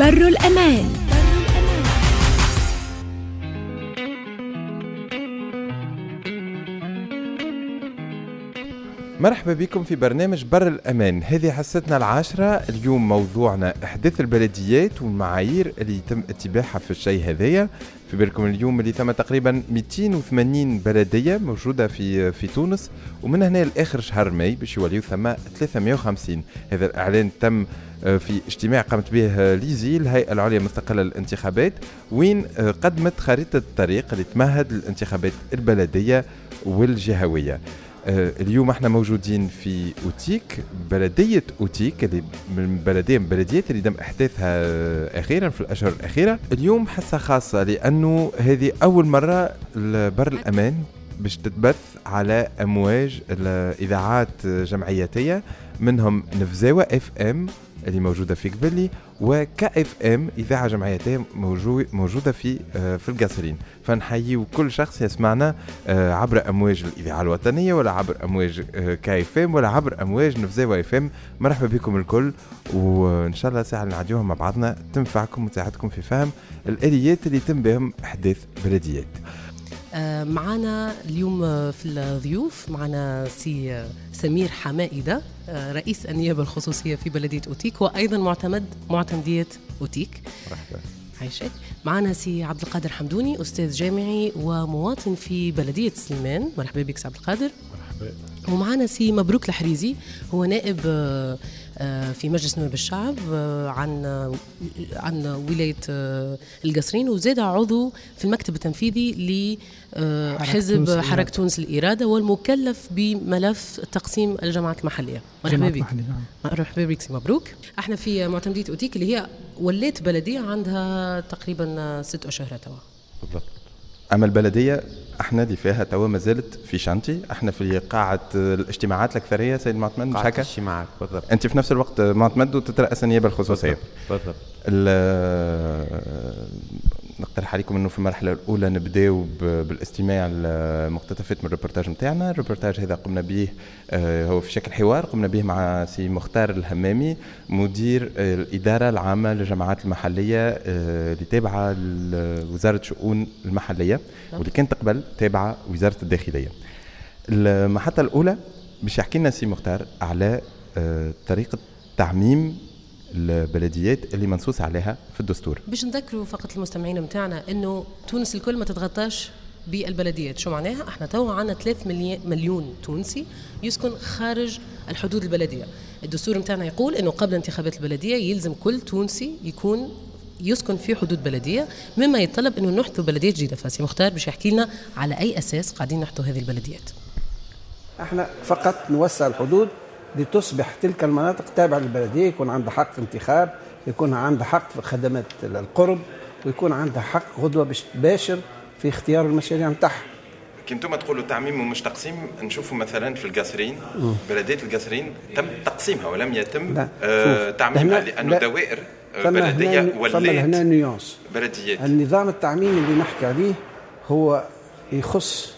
بر الأمان. مرحبا بكم في برنامج بر الأمان. هذه حصتنا العاشرة. اليوم موضوعنا إحداث البلديات والمعايير اللي يتم اتباعها في الشيء هذايا. في بالكم اليوم اللي ثم تقريبا 280 بلدية موجودة في في تونس. ومن هنا لآخر شهر ماي باش يوليو ثم 350 هذا الإعلان تم آه، في اجتماع قامت به ليزي الهيئة العليا المستقلة للانتخابات. وين آه، قدمت خريطة الطريق اللي تمهد للانتخابات البلدية والجهوية. اليوم إحنا موجودين في أوتيك بلدية أوتيك اللي من بلديه من البلديات اللي تم إحداثها أخيرا في الأشهر الأخيرة. اليوم حصة خاصة لأنه هذه أول مرة بر الأمان باش تتبث على أمواج الإذاعات جمعياتية منهم نفزاوة FM اللي موجودة في قبلي و K FM إذاعة جمعيتيه موجودة في آه، في القصرين فنحيي كل شخص يسمعنا آه، عبر أمواج الإذاعة الوطنية ولا عبر أمواج آه، K FM ولا عبر أمواج نفزاوة FM. مرحبا بكم الكل وإن شاء الله ساعة نعديوها مع بعضنا تنفعكم وتساعدكم في فهم الآليات اللي يتم بهم إحداث بلديات. معنا اليوم آه، في الضيوف معنا سي آه، سمير حمائدة رئيس النيابة الخصوصية في بلدية أوتيك وأيضا معتمد معتمدية أوتيك. مرحبا. عايشك معنا سي عبد القادر حمدوني أستاذ جامعي ومواطن في بلدية سليمان. مرحبا بك سي عبد القادر. مرحبا. ومعنا سي مبروك الحريزي هو نائب آه، في مجلس نواب الشعب آه، عن عن ولاية آه، القصرين وزاد عضو في المكتب التنفيذي لحزب حركة تونس الاراده والمكلف بملف تقسيم الجامعات المحلية. مرحبا بك. نعم. مرحبا بك مبروك. إحنا في معتمدية أوتيك اللي هي ولات بلدية عندها تقريبا ست أشهر توا. بالضبط. أما البلدية إحنا اللي فيها توا ما زالت في شانتي. إحنا في قاعة الاجتماعات الأكثرية سيد معتمد مش هكا؟ الاجتماعات بالضبط. أنت في نفس الوقت معتمد وتترأس النيابة الخصوصية. بالضبط نقترح عليكم إنه في المرحلة الأولى نبداو بالاستماع لمقتطفات من الريبورتاج نتاعنا الريبورتاج هذا قمنا به آه، هو في شكل حوار قمنا به مع سي مختار الهمامي مدير الإدارة العامة للجماعات المحلية آه، اللي تابعة لوزاره الشؤون المحلية واللي كانت قبل تابعة وزارة الداخلية. المحطة الأولى باش يحكي لنا سي مختار على آه، طريقة تعميم البلديات اللي منصوص عليها في الدستور. باش نذكروا فقط المستمعين نتاعنا إنه تونس الكل ما تتغطاش بالبلديات. شو معناها؟ إحنا تو عندنا 3 مليون تونسي يسكن خارج الحدود البلدية. الدستور نتاعنا يقول إنه قبل انتخابات البلدية يلزم كل تونسي يكون يسكن في حدود بلدية مما يتطلب إنه نحثوا بلديات جديدة. فسي مختار باش يحكي لنا على أي أساس قاعدين نحثوا هذه البلديات. إحنا فقط نوسع الحدود لتصبح تلك المناطق تابعة للبلدية يكون عندها حق انتخاب يكون عندها حق في خدمات القرب ويكون عندها حق غدوة باش تباشر في اختيار المشاريع نتاعها. كي أنتم تقولوا تعميم ومش تقسيم. نشوفوا مثلا في القصرين بلدية القصرين تم تقسيمها ولم يتم آه تعميمها لأنه دوائر آه، بلدية ولات هنا نيونس. بلديات. النظام التعميمي اللي نحكي عليه هو يخص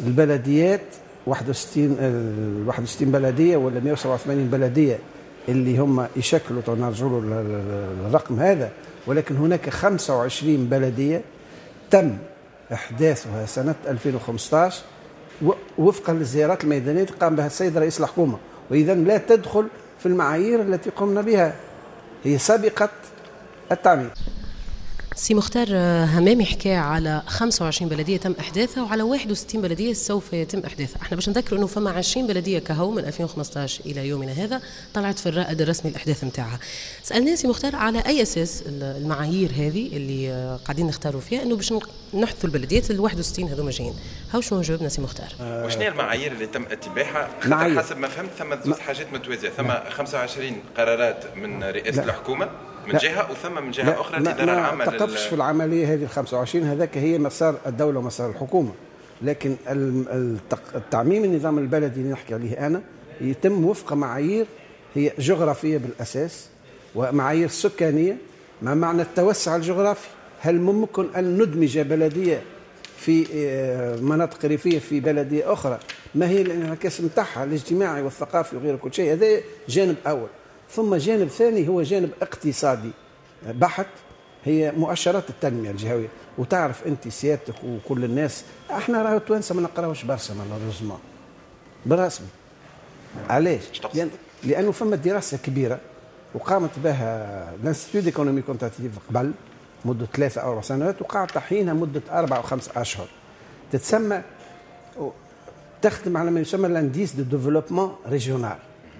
البلديات 61 61 بلدية ولا 187 بلدية اللي هم يشكلوا له الرقم هذا ولكن هناك 25 بلدية تم إحداثها سنة 2015 وفقا للزيارات الميدانية قام بها السيد رئيس الحكومة. واذا لا تدخل في المعايير التي قمنا بها. هي سابقة التعميم. سي مختار آه، همامي حكى على 25 بلدية تم إحداثها وعلى 61 بلدية سوف يتم إحداثها، إحنا باش نذكروا إنه فما 20 بلدية كهو من 2015 إلى يومنا هذا طلعت في الرائد الرسمي الإحداث نتاعها. سالنا سي مختار على أي أساس المعايير هذه اللي آه، قاعدين نختاروا فيها إنه باش نحدثوا البلديات ال 61 هذوما جايين. هاو شنو جاوبنا سي مختار؟ آه وشنو هي المعايير اللي تم اتباعها؟ حسب ما فهمت ثم زوج حاجات متوازية، ثم 25 قرارات من رئاسة الحكومة من لا. جهة وثم من جهة لا أخرى الاداره العامه ما تقفش في العملية هذه ال 25 هذاك هي مسار الدولة ومسار الحكومة. لكن التعميم النظام البلدي اللي نحكي عليه أنا يتم وفق معايير هي جغرافية بالأساس ومعايير سكانية. ما معنى التوسع الجغرافي؟ هل ممكن أن ندمج بلدية في آه، مناطق ريفية في بلدية أخرى؟ ما هي الانعكاس نتاعها الاجتماعي والثقافي وغير كل شيء؟ هذا جانب أول. ثم جانب ثاني هو جانب اقتصادي. بحث هي مؤشرات التنمية الجهوية. وتعرف انت سيادتك وكل الناس إحنا راهو التوانسه ما نقراوش برشا malheureusement. بالرسمي علاش؟ لأن لأنه فما دراسة كبيرة وقامت بها ال institut d'économie quantitative قبل مدة ثلاثة أو أربع سنوات وقع تحيينها مدة أربع أو خمس أشهر. تتسمى تخدم على ما يسمى ال indice de développement régional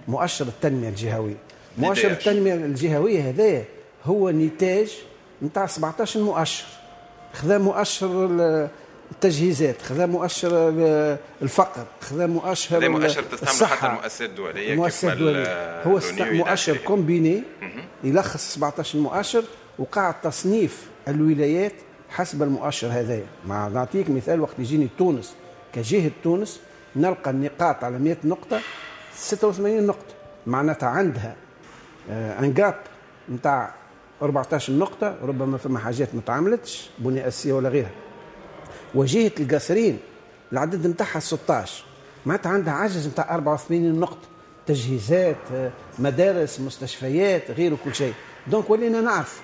مؤشر التنمية الجهوية. مؤشر التنمية الجهوية هذا هو نتاج نتاع 17 مؤشر. خذا مؤشر التجهيزات خذا مؤشر الفقر خذا مؤشر هذا مؤشر تستعمل حتى المؤسسات الدولية المؤسسات الدولية. هو مؤشر combiné يلخص 17 مؤشر وقع تصنيف الولايات حسب المؤشر هذايا. مع نعطيك مثال وقت يجيني تونس كجهة تونس نلقى النقاط على 100 نقطة 86 نقطة. معناتها عندها ان جاب نتاع 14 نقطة ربما فما حاجات ما تعملتش بنية أساسية ولا غيرها. وجهة القاصرين العدد نتاعها 16 معناتها عندها عجز نتاع 84 نقطة. تجهيزات مدارس مستشفيات غيره كل شيء. دونك ولينا نعرف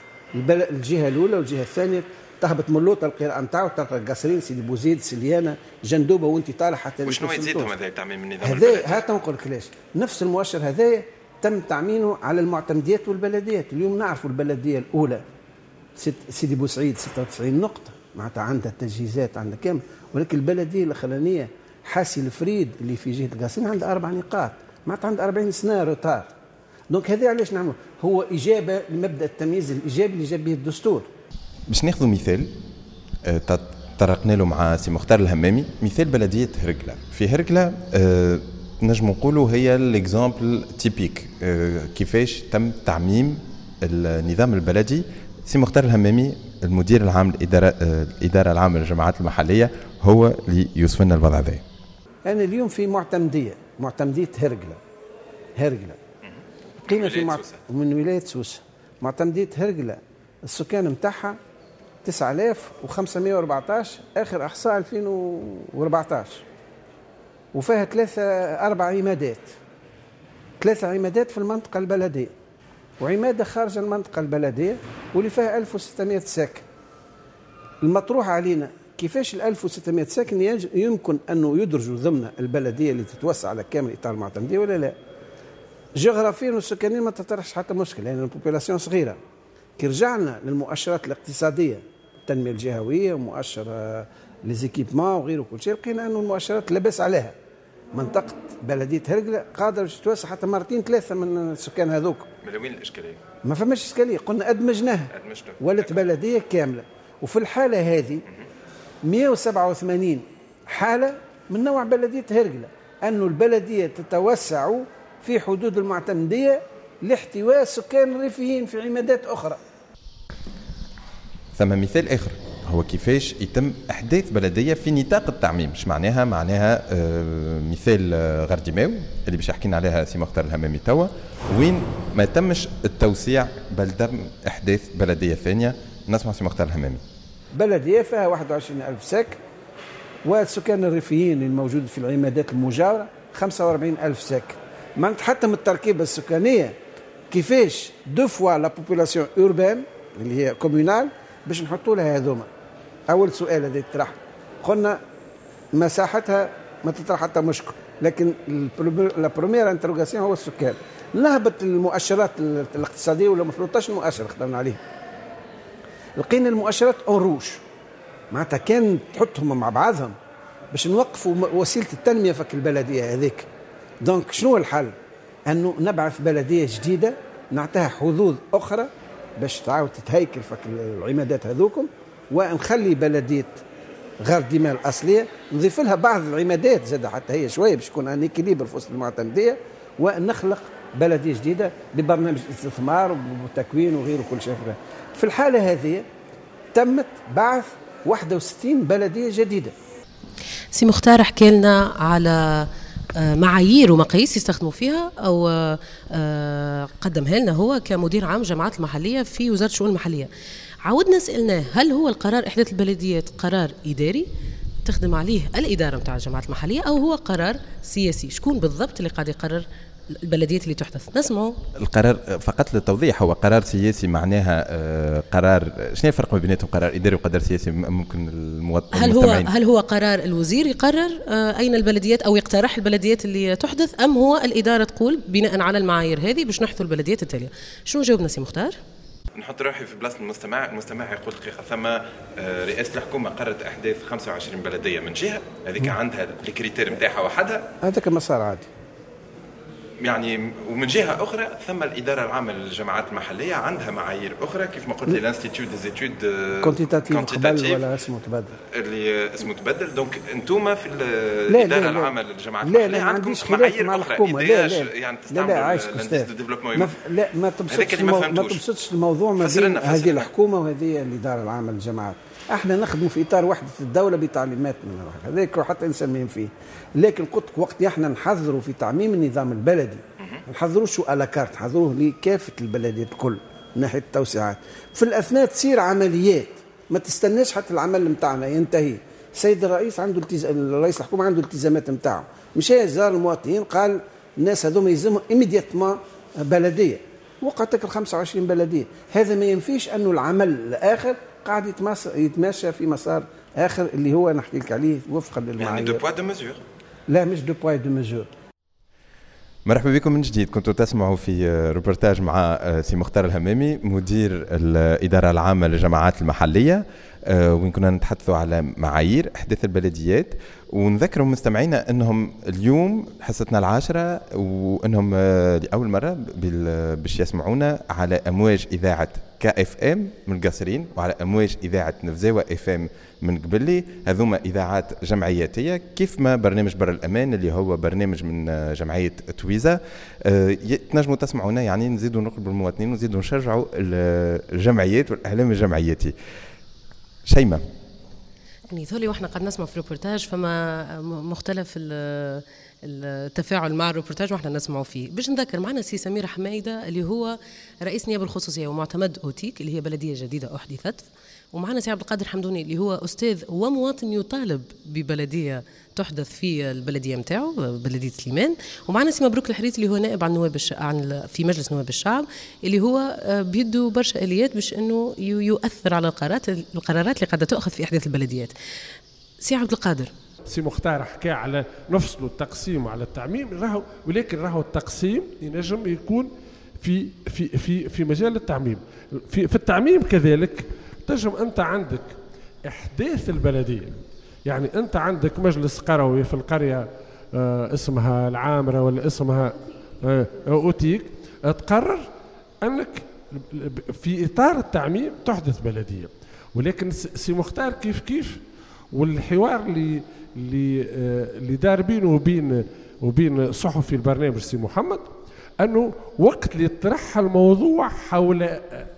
الجهة الأولى والجهة الثانية. تهبط من اللوطة القراءة نتاعو تلقى القصرين سيدي بوزيد سليانة جندوبة وانت طالع حتى وشنو يزيدهم هذا تعميم النظام هذا هات نقول لك ليش. نفس المؤشر هذا تم تعمينه على المعتمديات والبلديات. اليوم نعرفوا البلديه الأولى. سيدي بوسعيد 96 نقطة. معناتها عندها التجهيزات عندها كامل. ولكن البلدية الأخرانية حاسي الفريد اللي في جهة القاسين عندها أربع نقاط. معناتها عندها 40 سنة retard donc هذا علاش نعمل هو إجابة لمبدأ التمييز الإيجابي اللي جاب به الدستور. باش ناخذ مثال آه، طرقنا له مع سي مختار الهمامي. مثال بلدية هرقلة. في هرقلة أه نجم نقولوا هي ال exemple typique أه كيفاش تم تعميم النظام البلدي. سي مختار الهمامي المدير العام أه الإدارة العامة للجماعات المحلية هو اللي يوصف لنا الوضع هذا. أنا اليوم في معتمدية معتمدية هرقلة هرقلة. قيمة في مع... من ولاية سوسة. معتمدية هرقلة. السكان نتاعها 9514 آخر أحصاء 2014 وفيها ثلاثة أربع عمادات. ثلاثة عمادات في المنطقة البلدية. وعمادة خارج المنطقة البلدية واللي فيها 1600 ساكن. المطروح علينا كيفاش ال 1600 ساكن يمكن أنه يدرجوا ضمن البلدية اللي تتوسع على كامل إطار المعتمدية ولا لا؟ جغرافيا والسكانيا ما تطرحش حتى مشكلة لأن يعني ال population صغيرة. كي رجعنا للمؤشرات الاقتصادية التنمية الجهوية ومؤشر les équipements وغيره كل شيء لقينا أنه المؤشرات لا باس عليها. منطقة بلدية هرقلة قادرة تتوسع حتى مرتين ثلاثة من السكان هذوك. من وين الإشكالية؟ ما فماش إشكالية قلنا أدمجناها. ولت بلدية كاملة. وفي الحالة هذه 187 حالة من نوع بلدية هرقلة. انه البلدية تتوسع في حدود المعتمدية لاحتواء سكان الريفيين في عمادات أخرى. ثم مثال آخر. هو كيفاش يتم أحداث بلدية في نطاق التعميم. مش معناها؟ معناها آه مثال آه غرديماو اللي باش يحكينا عليها سي مختار الهمامي توا. وين ما تمش التوسيع بل تم أحداث بلدية ثانية. نسمع سي مختار الهمامي. بلدية فيها 21000 ساكن والسكان الريفيين الموجود في العمادات المجاورة 45000 ساكن معناتها حتى من التركيبة السكانية كيفاش deux fois la population urbaine اللي هي communale باش نحطوا لها هذوما. أول سؤال هذا يطرح قلنا مساحتها ما تطرح حتى مشكل لكن la première interrogation هو السكان. نهبط المؤشرات الاقتصادية ولا ما 13 مؤشر اخترنا عليه؟ لقينا المؤشرات en rouge معناتها كان تحطهم مع بعضهم باش نوقفوا وسيلة التنمية فك البلدية هذيك. donc شنو الحل؟ أنه نبعث بلدية جديدة نعطيها حظوظ أخرى باش تعاود تتهيكل فك العمادات هذوكم. ونخلي بلدية غير ديما الأصلية نضيف لها بعض العمادات زاد حتى هي شوية باش يكون un équilibre في وسط المعتمدية ونخلق بلدية جديدة ببرنامج استثمار وتكوين وغيره كل شيء. في الحالة هذه تمت بعث 61 بلدية جديدة. سي مختار حكى لنا على آه، معايير ومقاييس يستخدموا فيها أو آه، قدمها لنا هو كمدير عام جماعات المحلية في وزارة الشؤون المحلية. عودنا سألناه هل هو القرار إحداث البلديات قرار إداري؟ تخدم عليه الإدارة نتاع الجامعات المحلية أو هو قرار سياسي؟ شكون بالضبط اللي قاعد يقرر البلديات اللي تحدث؟ نسمعوا القرار فقط للتوضيح هو قرار سياسي معناها آه، قرار شنو الفرق ما بيناتهم؟ قرار إداري وقرار سياسي ممكن المواطن هل هو هل هو قرار الوزير يقرر آه، أين البلديات أو يقترح البلديات اللي تحدث أم هو الإدارة تقول بناء على المعايير هذه باش نحثوا البلديات التالية؟ شنو جاوبنا سي مختار؟ نحط روحي في بلاصة المستمع، المستمع يقول دقيقة. ثم آه، رئاسه الحكومة قررت أحداث 25 بلدية من جهة. هذيك عندها ال critères نتاعها وحدها. هذاك مسار عادي. يعني ومن جهة أخرى ثم الإدارة العامة للجماعات المحلية عندها معايير أخرى كيف ما قلت لي ال institut des études quantitatives قبل ولا اسمه تبدل. اللي اسمه تبدل. donc أنتم في الإدارة العامة للجماعات لا لا ما عنديش خلاف مع الحكومة. لا لا. يعني لا لا عايش أستاذ. لا ما تبسطش ما تبسطش الموضوع ما بين هذه الحكومة وهذه الإدارة العامة للجامعات. إحنا نخدموا في إطار وحده الدولة بتعليمات من هذاك حتى نسميهم فيه. لكن قلت وقت إحنا نحذروا في تعميم النظام البلدي. ما على كارت نحذروه لكافه البلديات الكل من ناحية التوسعات. في الأثناء تصير عمليات ما تستناش حتى العمل نتاعنا ينتهي. السيد الرئيس عنده التزام الرئيس الحكومة عنده التزامات نتاعه مشى زار المواطنين؟ قال الناس هذوما يلزمهم immédiatement بلدية. وقعت ال 25 بلدية. هذا ما ينفيش أنه العمل الآخر قاعد يتماشى في مسار آخر اللي هو نحكي لك عليه وفقا للمعايير. يعني deux poids deux mesures لا مش deux poids deux mesures مرحبا بكم من جديد. كنتوا تسمعوا في روبورتاج مع سي مختار الهمامي مدير الإدارة العامة للجماعات المحلية. وين كنا نتحدثوا على معايير إحداث البلديات. ونذكروا مستمعينا أنهم اليوم حصتنا العاشرة وأنهم لأول مرة باش يسمعونا على أمواج إذاعة كا اف ام من القصرين وعلى أمواج إذاعة نفزاوه اف ام من قبلي. هذوما إذاعات جمعياتية. كيف ما برنامج بر الأمان اللي هو برنامج من جمعية تويزا. أه تنجموا تسمعونا يعني نزيدوا نقربوا المواطنين ونزيدوا نشجعوا الجمعيات والأعلام الجمعياتي. شيماء. يعني ثولي وإحنا قد نسمع في الروبورتاج فما مختلف التفاعل مع الروبورتاج وإحنا نسمعوا فيه. باش نذكر معنا سي سمير حمايدة اللي هو رئيس نيابة الخصوصية ومعتمد أوتيك اللي هي بلدية جديدة أحدثت. ومعنا سي عبد القادر حمدوني اللي هو أستاذ ومواطن يطالب ببلدية تحدث في البلدية نتاعو بلدية سليمان. ومعنا سي مبروك الحريت اللي هو نائب عن نواب عن في مجلس نواب الشعب اللي هو آه، بيده برشا آليات باش إنه يؤثر على القرارات القرارات اللي قاعدة تؤخذ في أحداث البلديات. سي عبد القادر سي مختار حكى على نفصلوا التقسيم وعلى التعميم راهو ولكن راهو التقسيم ينجم يكون في في في في مجال التعميم. في في التعميم كذلك تنجم أنت عندك إحداث البلدية. يعني أنت عندك مجلس قروي في القرية آه اسمها العامرة ولا اسمها آه أوتيك تقرر أنك في إطار التعميم تحدث بلدية. ولكن سي مختار كيف كيف؟ والحوار اللي اللي آه دار بينه وبين وبين صحفي البرنامج سي محمد أنه وقت اللي طرح الموضوع حول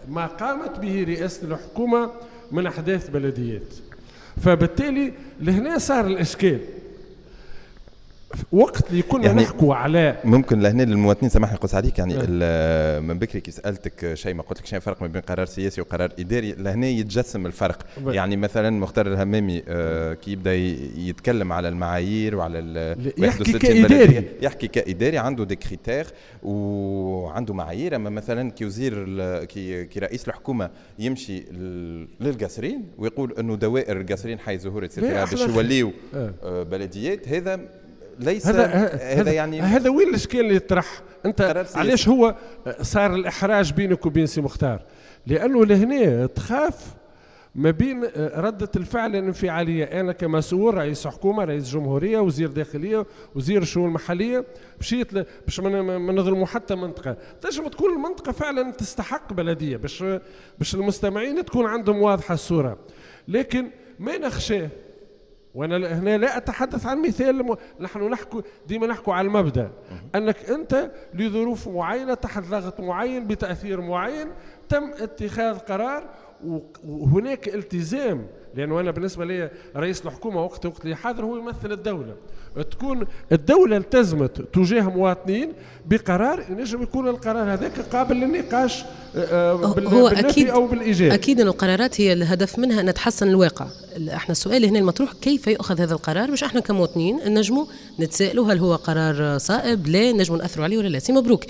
ما قامت به رئاسة الحكومة من إحداث بلديات. فبالتالي لهنا صار الإشكال. وقت اللي كنا يعني نحكوا على ممكن لهنا للمواطنين سامحني قص عليك يعني أه. من بكري كي سألتك شيء ما قلت لك شيء فرق ما بين قرار سياسي وقرار إداري لهنا يتجسم الفرق بين. يعني مثلا مختار الهمامي آه كي يبدأ يتكلم على المعايير وعلى يحكي كإداري يحكي كإداري عنده des critères وعنده معايير أما مثلا كي وزير كي, كي رئيس الحكومة يمشي للقصرين ويقول إنه دوائر القصرين حي زهور باش يوليوا آه. بلديات هذا ليس هذا هذا يعني هذا وين الإشكال اللي يطرح أنت علاش هو صار الإحراج بينك وبين سي مختار؟ لأنه لهنا تخاف ما بين ردة الفعل الانفعالية. أنا كمسؤول رئيس حكومة رئيس جمهورية وزير داخلية وزير الشؤون المحلية مشيت باش ما نظلموا حتى منطقة. تنجم تكون المنطقة فعلا تستحق بلدية باش باش المستمعين تكون عندهم واضحة الصورة. لكن ما نخشاه؟ وأنا هنا لا اتحدث عن مثال. نحن نحكي ديما نحكي على المبدأ انك انت لظروف معينة تحت ضغط معين بتأثير معين تم اتخاذ قرار وهناك التزام لأنه أنا بالنسبة لي رئيس الحكومة وقت وقت اللي حاضر هو يمثل الدولة. تكون الدولة التزمت تجاه مواطنين بقرار ينجم يكون القرار هذاك قابل للنقاش آه، هو أكيد أو بالإيجاب. أكيد أن القرارات هي الهدف منها أن تحسن الواقع. إحنا السؤال هنا المطروح كيف يؤخذ هذا القرار؟ باش إحنا كمواطنين نجموا نتسائلوا هل هو قرار صائب لا نجموا نأثروا عليه ولا لا. سي مبروك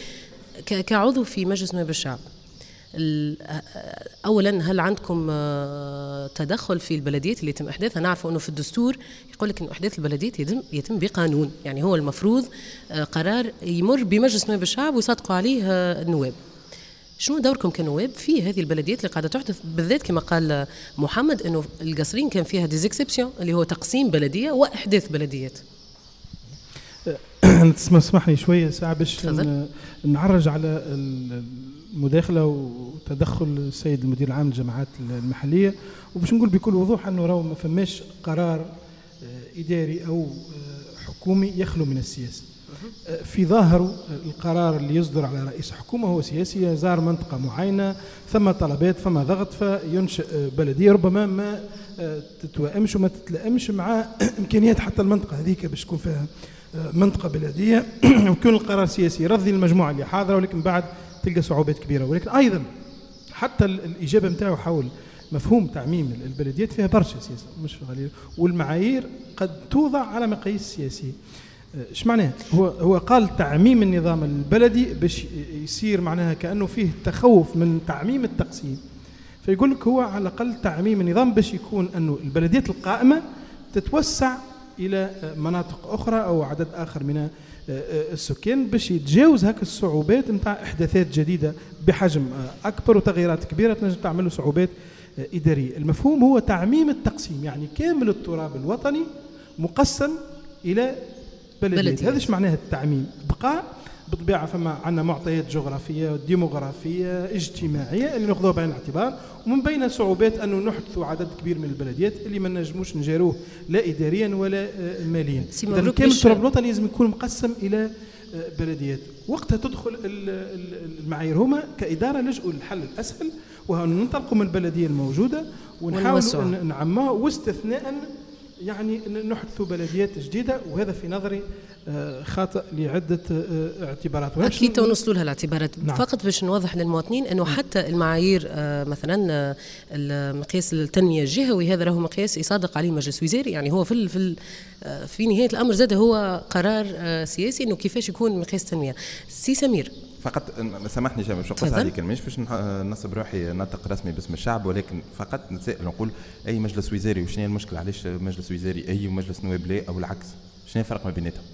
كعضو في مجلس نواب الشعب اولا هل عندكم آه، تدخل في البلديات اللي يتم إحداثها؟ نعرف إنه في الدستور يقول لك إنه إحداث البلديات يتم يتم بقانون. يعني هو المفروض آه، قرار يمر بمجلس نواب الشعب ويصادقوا عليه آه، النواب. شنو دوركم كنواب في هذه البلديات اللي قاعدة تحدث؟ بالذات كما قال محمد إنه القصرين كان فيها ديزيكسبسيون اللي هو تقسيم بلدية وإحداث بلديات. تسمحني شوية ساعه باش نعرج على المداخله وتدخل السيد المدير العام للجماعات المحلية. وباش نقول بكل وضوح أنه راهو ما فماش قرار آه، إداري أو آه، حكومي يخلو من السياسة. آه، في ظاهره القرار اللي يصدر على رئيس حكومة هو سياسي زار منطقة معينة ثم طلبات ثم ضغط فينشئ بلدية. ربما ما تتوائمش وما تتلائمش مع إمكانيات حتى المنطقة هذيك باش تكون فيها منطقة بلدية. ويكون القرار سياسي يرضي المجموعة اللي حاضرة ولكن بعد تلقى صعوبات كبيرة. ولكن أيضا حتى الإجابة نتاعو حول مفهوم تعميم البلديات فيها برشا سياسة مش غالية والمعايير قد توضع على مقاييس سياسية. إيش معناه؟ هو هو قال تعميم النظام البلدي باش يصير معناها كأنه فيه تخوف من تعميم التقسيم. فيقول لك هو على الأقل تعميم النظام باش يكون أنه البلديات القائمة تتوسع إلى مناطق أخرى أو عدد آخر من السكان باش يتجاوز هكا الصعوبات نتاع أحداثات جديدة بحجم أكبر وتغييرات كبيرة تنجم تعمل صعوبات إدارية، المفهوم هو تعميم التقسيم يعني كامل التراب الوطني مقسم إلى بلديات. هذا إيش معناه التعميم؟ بقى بالطبيعة فما عندنا معطيات جغرافية ديموغرافيه اجتماعية اللي ناخذوها بعين الاعتبار ومن بين صعوبات أنه نحدث عدد كبير من البلديات اللي ما نجموش نجاروه لا اداريا ولا آه، ماليا. اذا كامل التراب الوطني لازم يكون مقسم إلى آه، بلديات. وقتها تدخل المعايير هما كإدارة لجؤوا للحل الأسهل وهو ننطلقوا من البلدية الموجودة ونحاولوا نعمها واستثناء يعني نحدث بلديات جديدة وهذا في نظري آه، خاطئ لعدة آه، اعتبارات. أكيد توصلوا لها الاعتبارات. نعم. فقط باش نوضح للمواطنين أنه حتى المعايير آه، مثلا المقياس التنمية الجهوي هذا راهو مقياس يصادق عليه مجلس وزاري يعني هو في في في نهاية الأمر زاد هو قرار سياسي أنه كيفاش يكون مقياس تنميه سي سمير. فقط سامحني شباب مش نقص عليك مش باش نصب روحي ناطق رسمي باسم الشعب ولكن فقط نتسائل نقول أي مجلس وزاري وشنو هي المشكلة؟ علاش مجلس وزاري أي ومجلس نواب لا أو العكس؟ شنو الفرق ما بيناتهم؟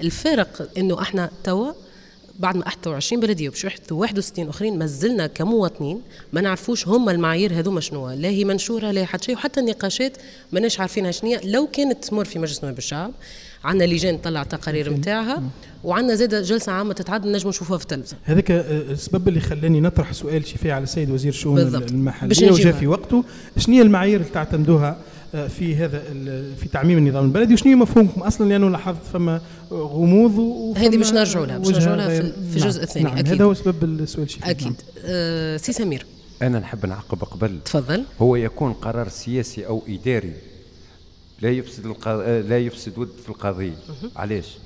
الفارق إنه إحنا توا بعد ما أحتوا 20 بلديه وباش يحدثوا 61 أخرين ما زلنا كمواطنين ما نعرفوش هم المعايير هذوما شنو لا هي منشورة لا حتى شيء وحتى النقاشات ماناش عارفينها شنو لو كانت تمر في مجلس نواب الشعب عندنا لجان تطلع تقارير نتاعها وعندنا زاد جلسة عامة تتعدى نجم نشوفوها في التلفزة. هذاك السبب اللي خلاني نطرح سؤال شفاء على السيد وزير الشؤون المحلية وجاء في وقته شنو هي المعايير اللي تعتمدوها؟ آه، في هذا في تعميم النظام البلدي. وشنو مفهومكم أصلا؟ لأنه لاحظت فما غموض هذه باش نرجعوا لها باش نرجعوا لها في الجزء نعم. الثاني نعم أكيد. هذا هو سبب السؤال شيء أكيد. نعم. آه سي سمير. أنا نحب نعقب قبل. تفضل. هو يكون قرار سياسي أو إداري. لا يفسد الق... لا يفسد ود في القضية. علاش؟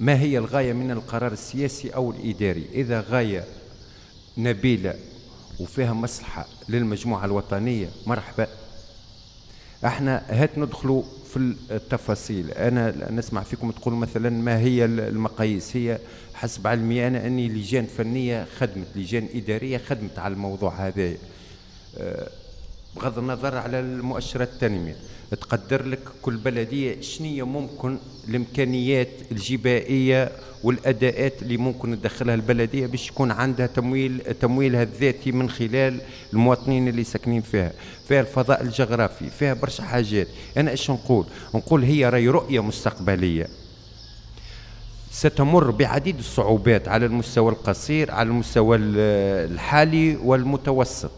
ما هي الغاية من القرار السياسي أو الإداري؟ إذا غاية نبيلة وفيها مصلحة للمجموعة الوطنية مرحبا. إحنا هات ندخلوا في التفاصيل. أنا نسمع فيكم تقول مثلا ما هي المقاييس؟ هي حسب علمي أنا أني لجان فنية خدمت لجان إدارية خدمت على الموضوع هذا. أه، بغض النظر على المؤشرات التنمية. تقدر لك كل بلدية شنية ممكن الإمكانيات الجبائية والأداءات اللي ممكن تدخلها البلدية باش يكون عندها تمويل تمويلها الذاتي من خلال المواطنين اللي ساكنين فيها. فيها الفضاء الجغرافي فيها برشا حاجات. أنا إيش نقول؟ نقول هي راي رؤية مستقبلية. ستمر بعديد الصعوبات على المستوى القصير على المستوى الحالي والمتوسط.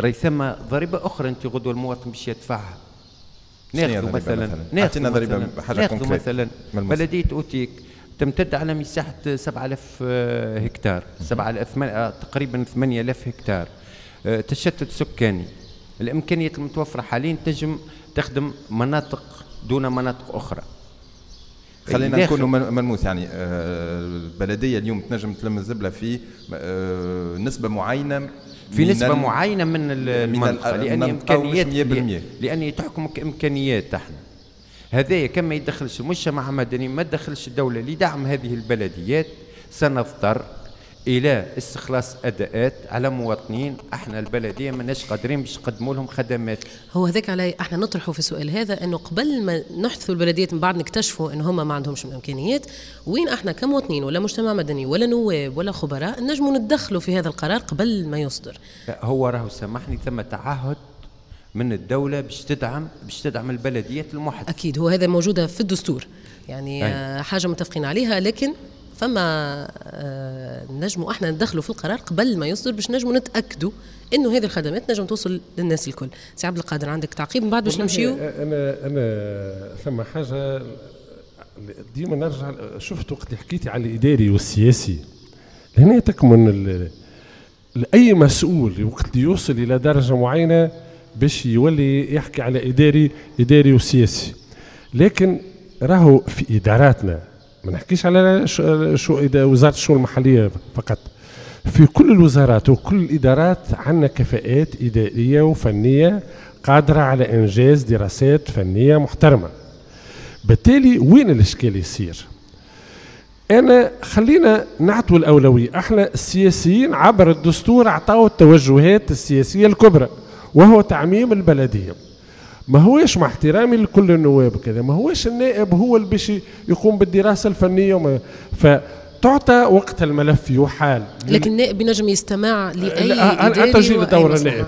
راي ثم ضريبة أخرى أنت غدوة المواطن باش يدفعها. ناخذ مثلا ناخذ ضريبه حاجة مثلا بلدية أوتيك تمتد على مساحة 7000 آه، هكتار. 7000 آه، تقريبا 8000 هكتار. آه، تشتت سكاني. الإمكانيات المتوفرة حاليا تنجم تخدم مناطق دون مناطق أخرى. خلينا نكونوا ملموس يعني آه، البلدية اليوم تنجم تلم الزبلة في آه، نسبة معينة في نسبة معينة من المنطقة لأن إمكانيات لأن تحكمك إمكانيات إحنا. هذايا كما يدخلش المجتمع المدني ما تدخلش الدولة لدعم هذه البلديات سنضطر إلى استخلاص أداءات على مواطنين أحنا البلدية ماناش قادرين باش نقدموا لهم خدمات. هو هذاك علي أحنا نطرحوا في السؤال هذا إنه قبل ما نحثوا البلديات من بعد نكتشفوا ان هم ما عندهمش الإمكانيات وين أحنا كمواطنين ولا مجتمع مدني ولا نواب ولا خبراء نجموا نتدخلوا في هذا القرار قبل ما يصدر. هو راهو سامحني ثم تعهد من الدولة باش تدعم باش تدعم البلديات المحدثه أكيد هو هذا موجودة في الدستور. يعني أي. حاجة متفقين عليها لكن فما آه، نجموا إحنا ندخلوا في القرار قبل ما يصدر باش نجموا نتأكدوا إنه هذه الخدمات نجم توصل للناس الكل. سي عبد القادر عندك تعقيب؟ من بعد باش نمشيو؟ أنا أنا ثم حاجة ديما نرجع شفت وقت حكيتي على الإداري والسياسي. هنا تكمن أي مسؤول وقت يوصل إلى درجة معينة باش يولي يحكي على إداري إداري وسياسي. لكن راهو في إداراتنا ما نحكيش على شو وزارة الشؤون المحلية فقط. في كل الوزارات وكل الإدارات عندنا كفاءات إدارية وفنية قادرة على إنجاز دراسات فنية محترمة. بالتالي وين الإشكال يصير؟ أنا خلينا نعطوا الأولوية. إحنا السياسيين عبر الدستور اعطوا التوجهات السياسية الكبرى وهو تعميم البلدية. ما هوش مع احترامي لكل النواب كذا ما هوش النائب هو اللي باش يقوم بالدراسة الفنية وما فتعطى وقت الملف يحال. لكن النائب ينجم يستمع لأي أه تجي لدور النائب.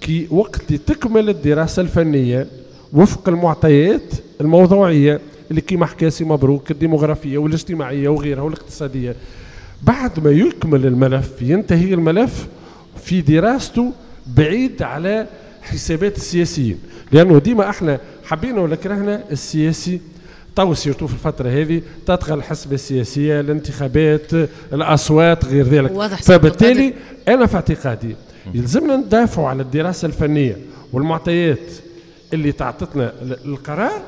كي وقت تكمل الدراسة الفنية وفق المعطيات الموضوعية اللي كيما حكى سي مبروك الديموغرافية والاجتماعية وغيرها والاقتصادية. بعد ما يكمل الملف ينتهي الملف في دراسته بعيد على حسابات السياسيين. لأنه ديما إحنا حبينا ولا كرهنا السياسي. تو surtout في الفترة هذه تطغى الحسبه السياسية الانتخابات الأصوات غير ذلك. واضح فبالتالي أنا في اعتقادي يلزمنا ندافعوا على الدراسة الفنية والمعطيات اللي تعطتنا القرار.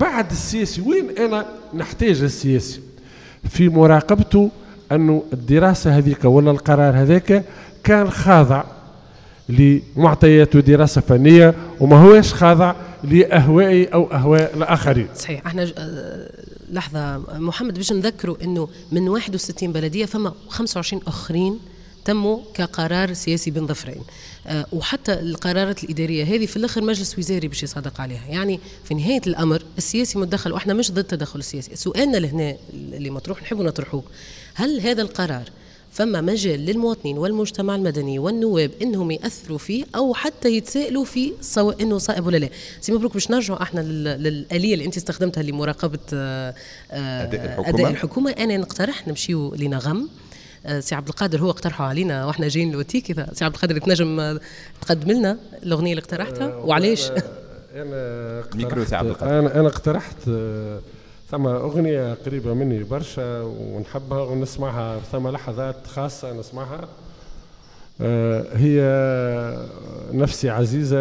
بعد السياسي وين أنا نحتاج السياسي؟ في مراقبته أنه الدراسة هذيك ولا القرار هذاك كان خاضع لمعطيات ودراسه فنيه وما هوش خاضع لأهوائي أو أهواء الآخرين. صحيح. إحنا آه، لحظة محمد باش نذكروا إنه من 61 بلدية فما 25 آخرين تموا كقرار سياسي بين ظفرين. أه وحتى القرارات الإدارية هذه في الآخر مجلس وزاري باش يصادق عليها. يعني في نهاية الأمر السياسي متدخل وإحنا مش ضد التدخل السياسي. سؤالنا لهنا اللي مطروح نحب نطرحوه. هل هذا القرار فما مجال للمواطنين والمجتمع المدني والنواب إنهم يأثروا فيه أو حتى يتسائلوا فيه سواء إنه صائب ولا لا. سي مبروك باش نرجعوا إحنا للآلية اللي أنت استخدمتها لمراقبة آه، أداء الحكومة, أداء الحكومة. أنا نقترح نمشيوا لنغم آه، سي عبد القادر هو اقترحه علينا وإحنا جايين لوتيك. إذا سي عبد القادر تنجم تقدم لنا الأغنية اللي اقترحتها؟ آه، وعلاش؟ أنا اقترحت أنا أنا اقترحت ثم أغنية قريبة مني برشا ونحبها ونسمعها ثم لحظات خاصة نسمعها. آه، هي نفسي عزيزة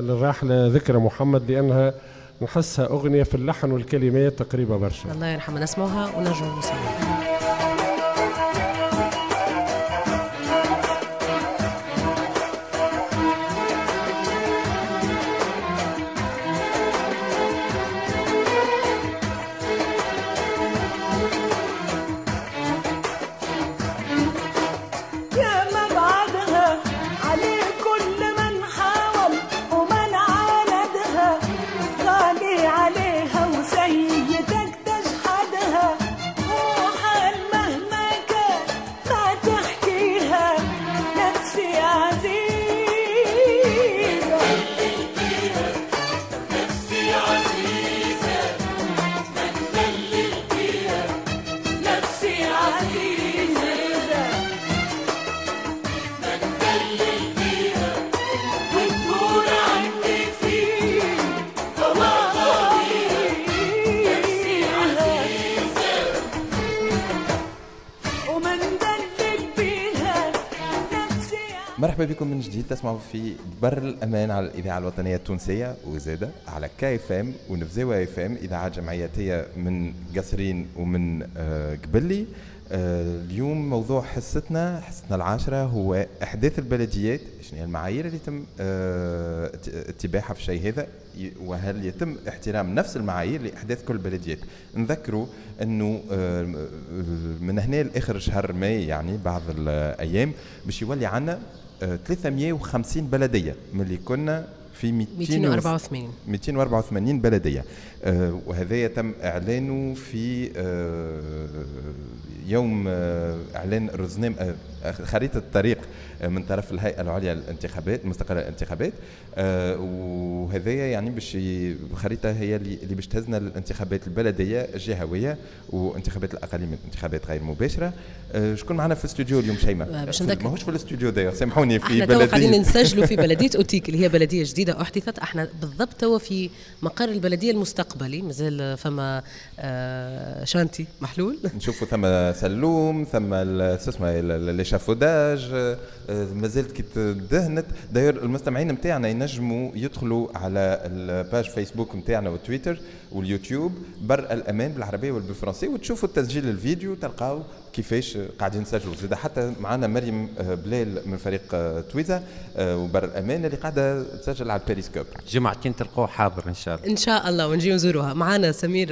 للراحلة ذكرى محمد لأنها نحسها أغنية في اللحن والكلمات قريبة برشا. الله يرحمها نسمعها ونرجع نسمعها. تسمعوا في بر الأمان على الإذاعة الوطنية التونسية وزادة على كاي اف ام ونفزاوة اف ام اذاعات جمعياتيه من قصرين ومن آه قبلي. آه اليوم موضوع حصتنا حصتنا العاشرة هو إحداث البلديات شنو هي المعايير اللي يتم آه اتباعها في الشيء هذا وهل يتم احترام نفس المعايير لإحداث كل البلديات نذكروا آه من هنا لآخر شهر ماي يعني بعض الأيام باش يولي عندنا 350 بلدية من اللي كنا في 284 284 بلدية. آه وهذا تم إعلانه في آه يوم آه إعلان رزنام خريطة الطريق من طرف الهيئة العليا للانتخابات المستقله للانتخابات وهذا يعني باش الخريطه هي اللي باش تهزنا للانتخابات البلدية الجهوية وانتخابات الأقاليم الانتخابات غير مباشرة. شكون معنا في الاستوديو اليوم شيماء؟ باش ماهوش في الاستوديو داير سامحوني في بلدية. قاعدين نسجلوا في بلدية أوتيك اللي هي بلدية جديدة. أحدثت. أحنا بالضبط توا في مقر البلدية المستقبلي مازال فما آه chantier محلول. نشوفوا ثم سلوم ثم شو اسمه les échafaudages مازالت كي تدهنت. داير المستمعين نتاعنا ينجموا يدخلوا على ال page Facebook نتاعنا وتويتر واليوتيوب بر الأمان بالعربية والبالفرنسيه وتشوفوا التسجيل الفيديو تلقاو كيفاش قاعدين نسجلوا زاد حتى معنا مريم بلال من فريق تويزا وبر الأمان اللي قاعدة تسجل على البيريسكوب. جمعتين تلقوه حاضر إن شاء الله. إن شاء الله ونجي نزوروها. معنا سمير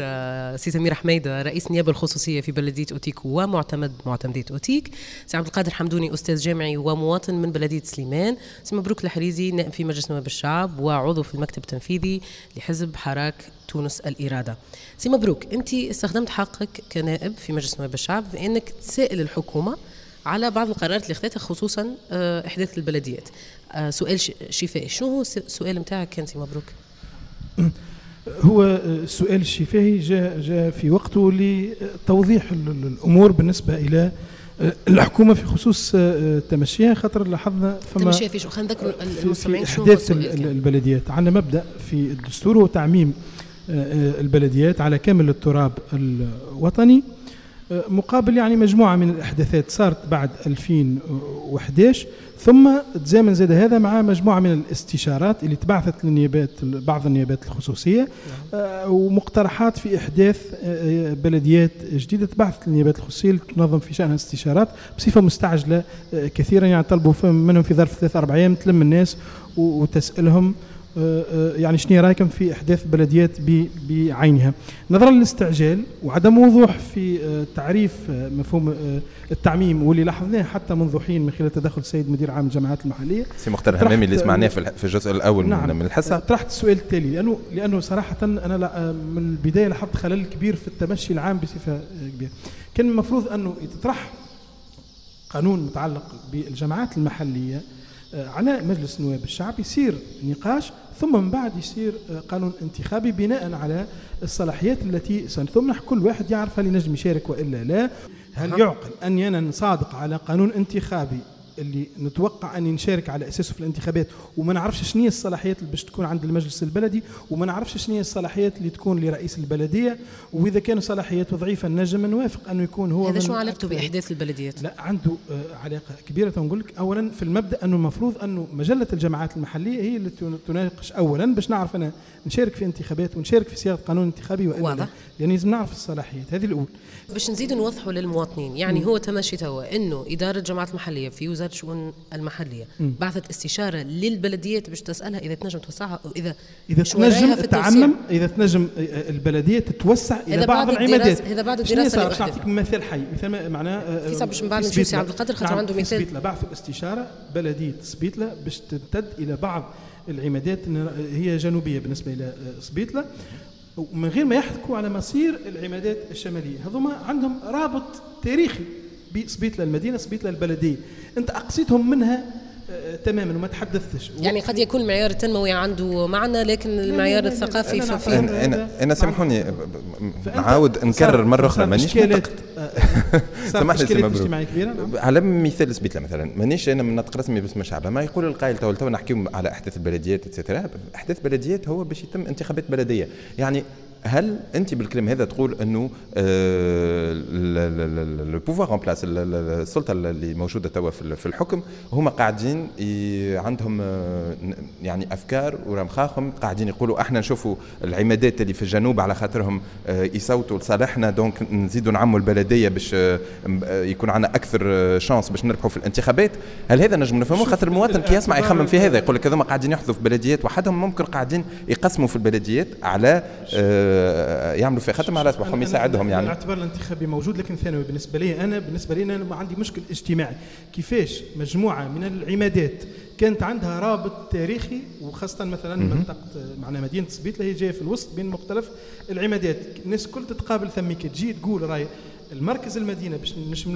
سي سمير حميده رئيس النيابه الخصوصية في بلدية أوتيك ومعتمد معتمدية أوتيك. سي عبد القادر حمدوني أستاذ جامعي ومواطن من بلدية سليمان. سي مبروك الحريزي نائب في مجلس نواب الشعب وعضو في المكتب التنفيذي لحزب حراك تونس الإرادة. سي مبروك أنت استخدمت حقك كنائب في مجلس نواب الشعب في أنك تسائل الحكومة على بعض القرارات اللي اخذتها خصوصا إحداث البلديات. سؤال شفاهي. شنو هو السؤال نتاعك كان سي مبروك؟ هو السؤال الشفاهي جاء جاء في وقته لتوضيح الأمور بالنسبة إلى الحكومة في خصوص تمشيها خاطر لاحظنا. فما تمشيها في شو؟ خلينا نذكر المستمعين شنو إحداث البلديات. عندنا مبدأ في الدستور هو تعميم البلديات على كامل التراب الوطني. مقابل يعني مجموعة من الأحداثات صارت بعد 2011 ثم تزامن زاد هذا مع مجموعة من الاستشارات اللي تبعثت للنيابات بعض النيابات الخصوصية ومقترحات في إحداث بلديات جديدة تبعثت للنيابات الخصوصية لتنظم في شانها استشارات بصفة مستعجلة كثيرا يعني طلبوا منهم في ظرف ثلاث أربع أيام تلم الناس وتسألهم يعني شنو رايكم في إحداث بلديات بعينها؟ نظرا للاستعجال وعدم وضوح في تعريف مفهوم التعميم واللي لاحظناه حتى منذ حين من خلال تدخل السيد مدير عام الجامعات المحلية. سي مختار همامي اللي سمعناه في الجزء الأول نعم. من الحصة. طرحت السؤال التالي لأنه لأنه صراحة أنا من البداية لاحظت خلل كبير في التمشي العام بصفة كبيرة. كان المفروض أنه يتطرح قانون متعلق بالجامعات المحلية على مجلس نواب الشعب يصير نقاش ثم من بعد يصير قانون انتخابي بناء على الصلاحيات التي سنثمنح كل واحد يعرف هل ينجم يشارك وإلا لا. هل يعقل اني أنا نصادق على قانون انتخابي اللي نتوقع اني نشارك على أساسه في الانتخابات. وما نعرفش شنو هي الصلاحيات اللي باش تكون عند المجلس البلدي وما نعرفش شنو هي الصلاحيات اللي تكون لرئيس البلدية. وإذا كان صلاحياته ضعيفه نجم نوافق أنه يكون هو هذا شو علاقته بأحداث البلديات؟ لا عنده آه علاقة كبيرة. نقول لك اولا في المبدأ أنه المفروض أنه مجلة الجماعات المحلية هي اللي تناقش اولا باش نعرف أنا نشارك في انتخابات ونشارك في صياغة قانون انتخابي وإلا واضح. يعني لازم نعرف الصلاحيات. هذه الاولى باش نزيد نوضحوا للمواطنين. يعني م. هو تمشي توا إنه إدارة الجماعات المحلية في وزارة الشؤون المحلية م. بعثت استشارة للبلديات باش تسألها إذا تنجم توسعها أو إذا إذا تنجم تعمم إذا تنجم البلدية تتوسع إلى بعض العمادات. إذا بعد الدراسة باش نعطيك مثال حي. مثال معناه في باش من بعد نمشي سي عبد القادر خاطر نعم عنده مثال. سبيتلا بعثوا استشارة بلدية سبيتلا باش تمتد إلى بعض العمادات هي جنوبية بالنسبة إلى سبيتلا ومن غير ما يحكوا على مصير العمادات الشمالية. هذوما عندهم رابط تاريخي بسبيتلا المدينة سبيتلا البلدية. أنت اقصيتهم منها تماما وما تحدثتش. يعني قد يكون المعيار التنموي عنده معنى لكن المعيار الثقافي أنا, في أنا, أنا, أنا سامحوني نعاود نكرر مرة أخرى مانيش سامحني سي اجتماعيه كبيرة على مثال سبيتلا مثلا مانيش أنا من نطق رسمي باسم الشعب. ما يقول القائل تو تو نحكيو على أحداث البلديات اتسيتيرا أحداث بلديات هو باش يتم انتخابات بلدية. يعني هل أنت بالكلام هذا تقول أنه le pouvoir en place السلطة اللي موجودة توا في الحكم هما قاعدين عندهم آه، يعني أفكار في مخاخهم قاعدين يقولوا إحنا نشوفوا العمادات اللي في الجنوب على خاطرهم آه، يصوتوا لصالحنا donc نزيدوا نعموا البلدية باش يكون عندنا أكثر chance باش نربحوا في الانتخابات. هل هذا نجم نفهمه؟ خاطر المواطن كي يسمع يخمم في هذا يقول لك هذوما قاعدين يحدثوا في بلديات وحدهم ممكن قاعدين يقسموا في البلديات على يعملوا فيها. خاطر على أصبحهم يساعدهم يعني. الاعتبار الانتخابي موجود لكن ثانوي بالنسبة لي أنا بالنسبة لي أنا ما عندي مشكل اجتماعي. كيفاش؟ مجموعة من العمادات كانت عندها رابط تاريخي وخاصة مثلا منطقة معنا مدينة سبيطله هي جاية في الوسط بين مختلف العمادات. الناس الكل تتقابل ثميك تجي تقول راي المركز المدينة باش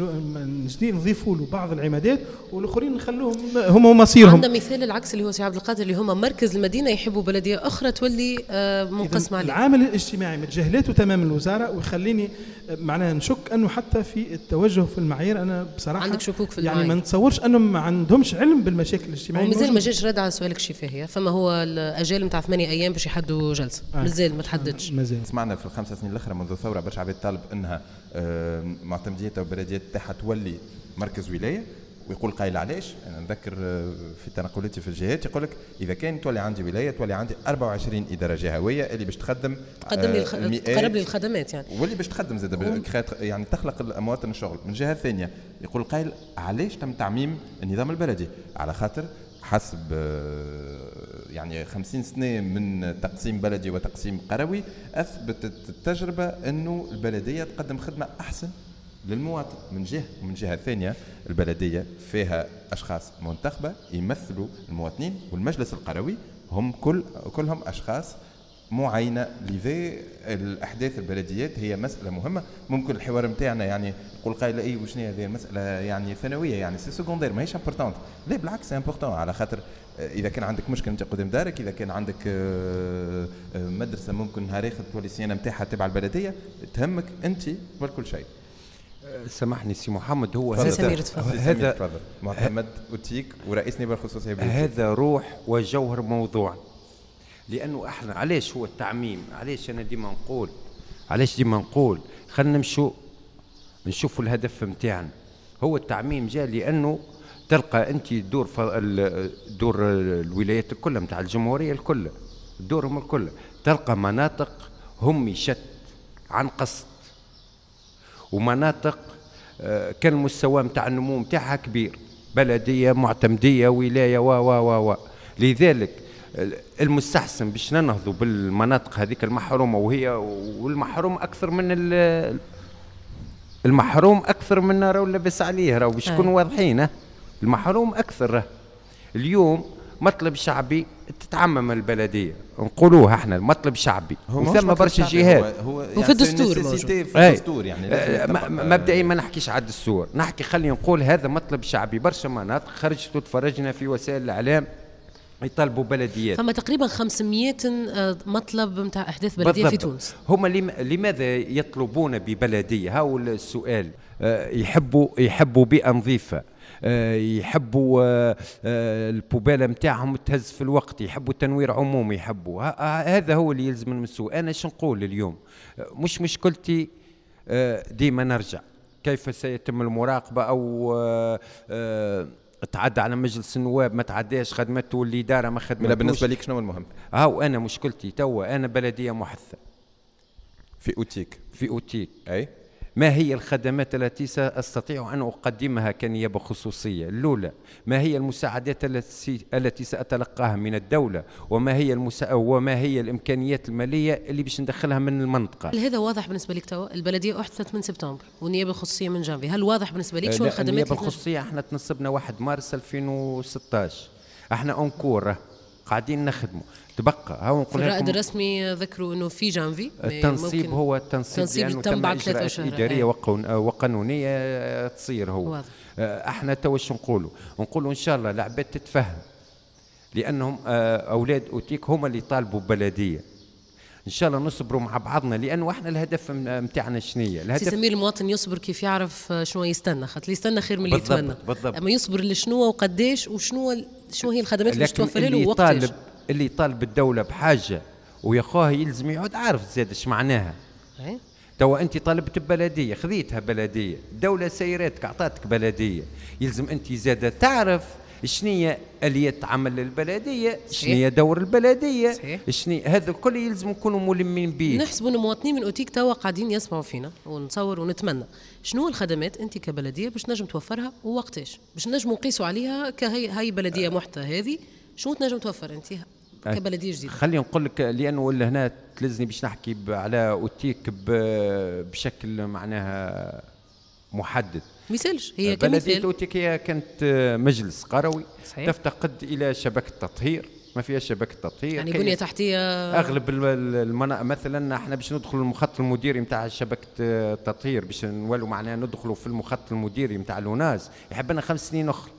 نضيفوا له بعض العمادات والآخرين نخلوهم هما مصيرهم. عندنا مثال العكس اللي هو سي عبد القادر اللي هما مركز المدينة يحبوا بلدية أخرى تولي آه، منقسمة عليه. العامل الاجتماعي متجاهلاته تماما الوزارة ويخليني آه، معناها نشك أنه حتى في التوجه في المعايير أنا بصراحة عندك شكوك في يعني ما نتصورش أنهم ما عندهمش علم بالمشاكل الاجتماعية. ومازال ما جاش رد على سؤالك الشفاهية. فما هو الاجال نتاع ثمانية أيام باش يحدوا جلسة. آه. مازال ما تحددش. آه. مازال. سمعنا في الخمسة سنين الأخرى منذ الثوره برشا عباد طالب إنها آه معتمدية وبلديات تاعها تولي مركز ولاية ويقول قايل علاش؟ أنا نذكر آه، في تنقلاتي في الجهات يقول لك إذا كان تولي عندي ولاية تولي عندي 24 إدارة جهوية اللي باش تخدم تقدم لي الخ... تقرب لي الخدمات يعني. واللي باش تخدم زاد يعني تخلق المواطن الشغل. من جهة ثانية يقول قايل علاش تم تعميم النظام البلدي؟ على خاطر حسب آه، يعني 50 سنة من تقسيم بلدي وتقسيم قروي أثبتت التجربة أنه البلدية تقدم خدمة أحسن للمواطن. من جهة ومن جهة ثانية البلدية فيها أشخاص منتخبة يمثلوا المواطنين والمجلس القروي هم كل كلهم أشخاص معينة لذا إحداث البلديات. هي مسألة مهمة. ممكن الحوار نتاعنا يعني يقول قائل اي وشنو هذه المسألة يعني ثانويه يعني c'est secondaire ماهيش importante لا بالعكس important على خاطر إذا كان عندك مشكل أنت قدام دارك إذا كان عندك آه، آه، مدرسة ممكن نهار آخر تولي الصيانه نتاعها تبع البلدية تهمك أنت قبل كل شيء. سامحني سي محمد هو هذا سمير تفضل. هذا محمد أوتيك ورئيس نيابة الخصوصيه هذا روح وجوهر موضوع. لأنه إحنا علاش هو التعميم؟ علاش أنا ديما نقول؟ علاش ديما نقول؟ خلينا نمشوا نشوفوا الهدف نتاعنا هو التعميم جاء لأنه تلقى أنت دور. دور الولايات الكل نتاع الجمهورية الكل دورهم الكل. تلقى مناطق هم شت عن قصد. ومناطق آه، كان المستوى نتاع النمو نتاعها كبير. بلدية معتمدية ولاية و و و. لذلك المستحسن باش ننهضوا بالمناطق هذيك المحرومة وهي والمحروم أكثر من المحروم أكثر من راهو لاباس عليه راهو باش نكونوا واضحين المحروم أكثر اليوم مطلب شعبي تتعمم البلدية نقولوها إحنا المطلب شعبي. وثم برشا جهات. هو, هو في الدستور في الدستور يعني مبدئيا ما نحكيش على الدستور نحكي خلينا نقول هذا مطلب شعبي برشا مناطق خرجت وتفرجنا في وسائل الإعلام. يطالبوا بلديات. فما تقريبا 500 آه، مطلب نتاع أحداث بلدية بالضبط. في تونس هم لماذا يطلبون ببلدية؟ هاو السؤال. آه، يحبوا يحبوا بيئه نظيفه آه، يحبوا البوبالة نتاعهم تهز في الوقت. يحبوا تنوير عمومي يحبوا. هذا هو اللي يلزم نمسوه أنا شو نقول اليوم؟ مش مشكلتي ديما نرجع. كيف سيتم المراقبة أو تعدى على مجلس النواب ما تعداش خدمته الاداره ما خدمتوش بالنسبة لك شنو المهم؟ هاو أنا مشكلتي توا أنا بلدية محثة. في أوتيك. في أوتيك. أي؟ ما هي الخدمات التي سأستطيع أن أقدمها كنيابة خصوصية؟ الأولى ما هي المساعدات التي سأتلقاها من الدولة؟ وما هي المسا... وما هي الإمكانيات المالية اللي باش ندخلها من المنطقة؟ هذا واضح بالنسبة لك توا؟ البلدية أحدثت من سبتمبر والنيابة الخصوصية من جانفي. هل واضح بالنسبة لك شو الخدمات النيابة الخصوصية إحنا تنصبنا 1 مارس 2016 إحنا أونكور قاعدين نخدموا تبقى. هاو نقول الرائد الرسمي ذكروا إنه في جانفي التنصيب هو التنصيب, تنصيب لأنه تم بعد ثلاثة اشهر إدارية وقانونية تصير هو. واضح. آه، إحنا تو شو نقولوا؟ نقولوا إن شاء الله العباد تتفهم لأنهم آه، أولاد أوتيك هم اللي طالبوا بلديه إن شاء الله نصبروا مع بعضنا لأنه إحنا الهدف نتاعنا شنية؟ الهدف سي سمير المواطن يصبر كيف يعرف شنو يستنى. خاطر اللي يستنى خير من اللي يتمنى. بالضبط. أما يصبر لشنو وقديش وشنو شنو هي الخدمات اللي توفر له وقتاش. اللي يطالب الدولة بحاجة ويا خواه يلزم يقعد عارف زاد إيش معناها؟ توا أنت طالبت ببلدية خذيتها بلدية الدولة سيرتك اعطتك بلدية يلزم أنت زاده تعرف شنية آلية عمل البلدية شنية دور البلدية شنية هذا الكل يلزم نكونوا ملمين به. نحسب أن المواطنين من أوتيك توا قاعدين يسمعوا فينا ونصور ونتمنى. شنو الخدمات أنت كبلدية باش نجم توفرها ووقتاش؟ باش نجم نقيسوا عليها كهي هاي بلدية محتى هذه شنو تنجم توفر أنت؟ كبلدية جديدة. خليني نقول لك لأنه هنا تلزني باش نحكي على أوتيك بشكل معناها محدد. مثالش هي بلدية أوتيك هي كانت مجلس قروي. صحيح. تفتقد إلى شبكة تطهير. ما فيها شبكة تطهير. يعني بنية تحتية. أغلب المناطق مثلا إحنا باش ندخلوا المخطط المديري نتاع شبكة التطهير باش نولوا معناها ندخلوا في المخطط المديري نتاع لوناز يحب لنا خمس سنين أخرى.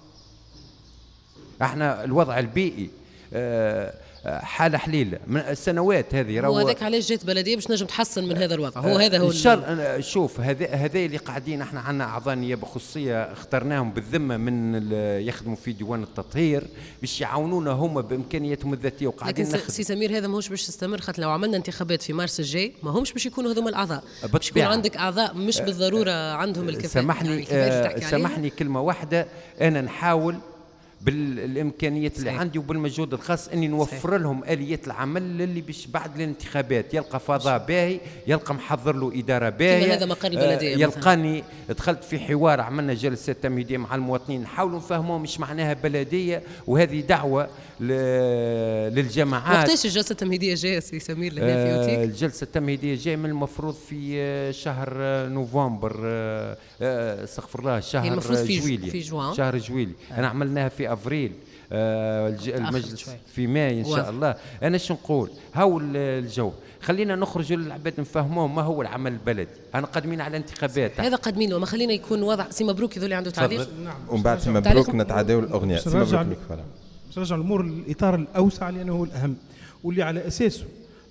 إحنا الوضع البيئي آه حاله حليله من السنوات هذه هو هذاك علاش جات بلديه باش نجم تحسن من هذا الوضع. هو هذا هو الشر شوف هذا هذا اللي قاعدين إحنا عندنا أعضاء نيابة خصوصية اخترناهم بالذمة من يخدموا في ديوان التطهير باش يعاونونا هم بإمكانياتهم الذاتية وقاعدين لكن سي سمير هذا ماهوش باش يستمر خاطر لو عملنا انتخابات في مارس الجاي ما همش باش يكونوا هذوما الأعضاء. باش يكون عندك أعضاء مش بالضرورة عندهم الكفاءة سامحني يعني سامحني كلمة واحدة أنا نحاول بالامكانيات اللي عندي وبالمجهود الخاص إني نوفر صحيح. لهم اليات العمل اللي باش بعد الانتخابات يلقى فضاء باهي يلقى محضر له إدارة باهية هذا مقر البلديه آه يلقاني دخلت في حوار عملنا جلسات تمهيدية مع المواطنين نحاولوا نفهموهم مش معناها بلدية وهذه دعوة للجماعات. وقتاش الجلسة التمهيدية جاية سي سمير لهنا في أوتيك؟ آه الجلسة التمهيدية جاية من المفروض في آه، شهر نوفمبر استغفر الله شهر المفروض في جوان. شهر جويليا أنا عملناها في أفريل المجلس في ماي إن شاء الله. أنا شو نقول؟ هاو الجو. خلينا نخرجوا للعباد نفهموهم ما هو العمل البلدي. أنا قادمين على انتخابات. هذا قادمين وما خلينا يكون وضع سي مبروك يذول عنده تعليق. نعم. ومن بعد سي مبروك نتعداو الأغنية. سي مبروك باش نرجع الأمور للاطار الأوسع لأنه هو الأهم واللي على أساسه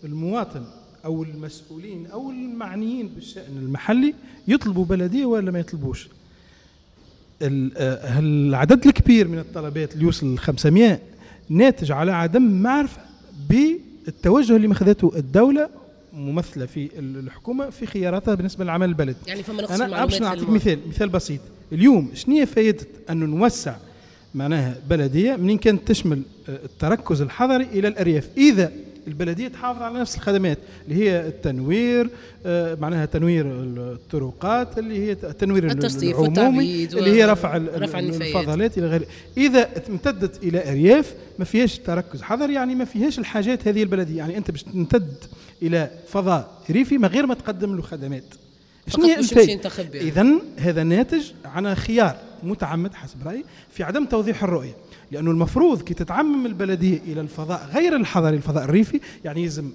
المواطن أو المسؤولين أو المعنيين بالشأن المحلي يطلبوا بلدية ولا ما يطلبوش. العدد الكبير من الطلبات اللي يوصل ل 500 ناتج على عدم معرفة بالتوجه اللي مخذته الدولة ممثلة في الحكومة في خياراتها بالنسبة للعمل البلدي يعني فما أنا باش نعطيك مثال مثال بسيط. اليوم شنو فائده انه نوسع معناها بلدية منين كانت تشمل التركز الحضري إلى الأرياف؟ إذا البلدية تحافظ على نفس الخدمات اللي هي التنوير آه، معناها تنوير الطرقات اللي هي التنوير العمومي اللي هي رفع, رفع الفضلات إلى غيره إذا امتدت إلى أرياف ما فيهاش تركز. حضري يعني ما فيهاش الحاجات هذه البلدية. يعني أنت باش تمتد إلى فضاء ريفي من غير ما تقدم له خدمات. شنو اذا هذا ناتج عن خيار متعمد حسب رأيي في عدم توضيح الرؤية. لأنه المفروض كي تتعمم البلدية إلى الفضاء غير الحضري الفضاء الريفي يعني يلزم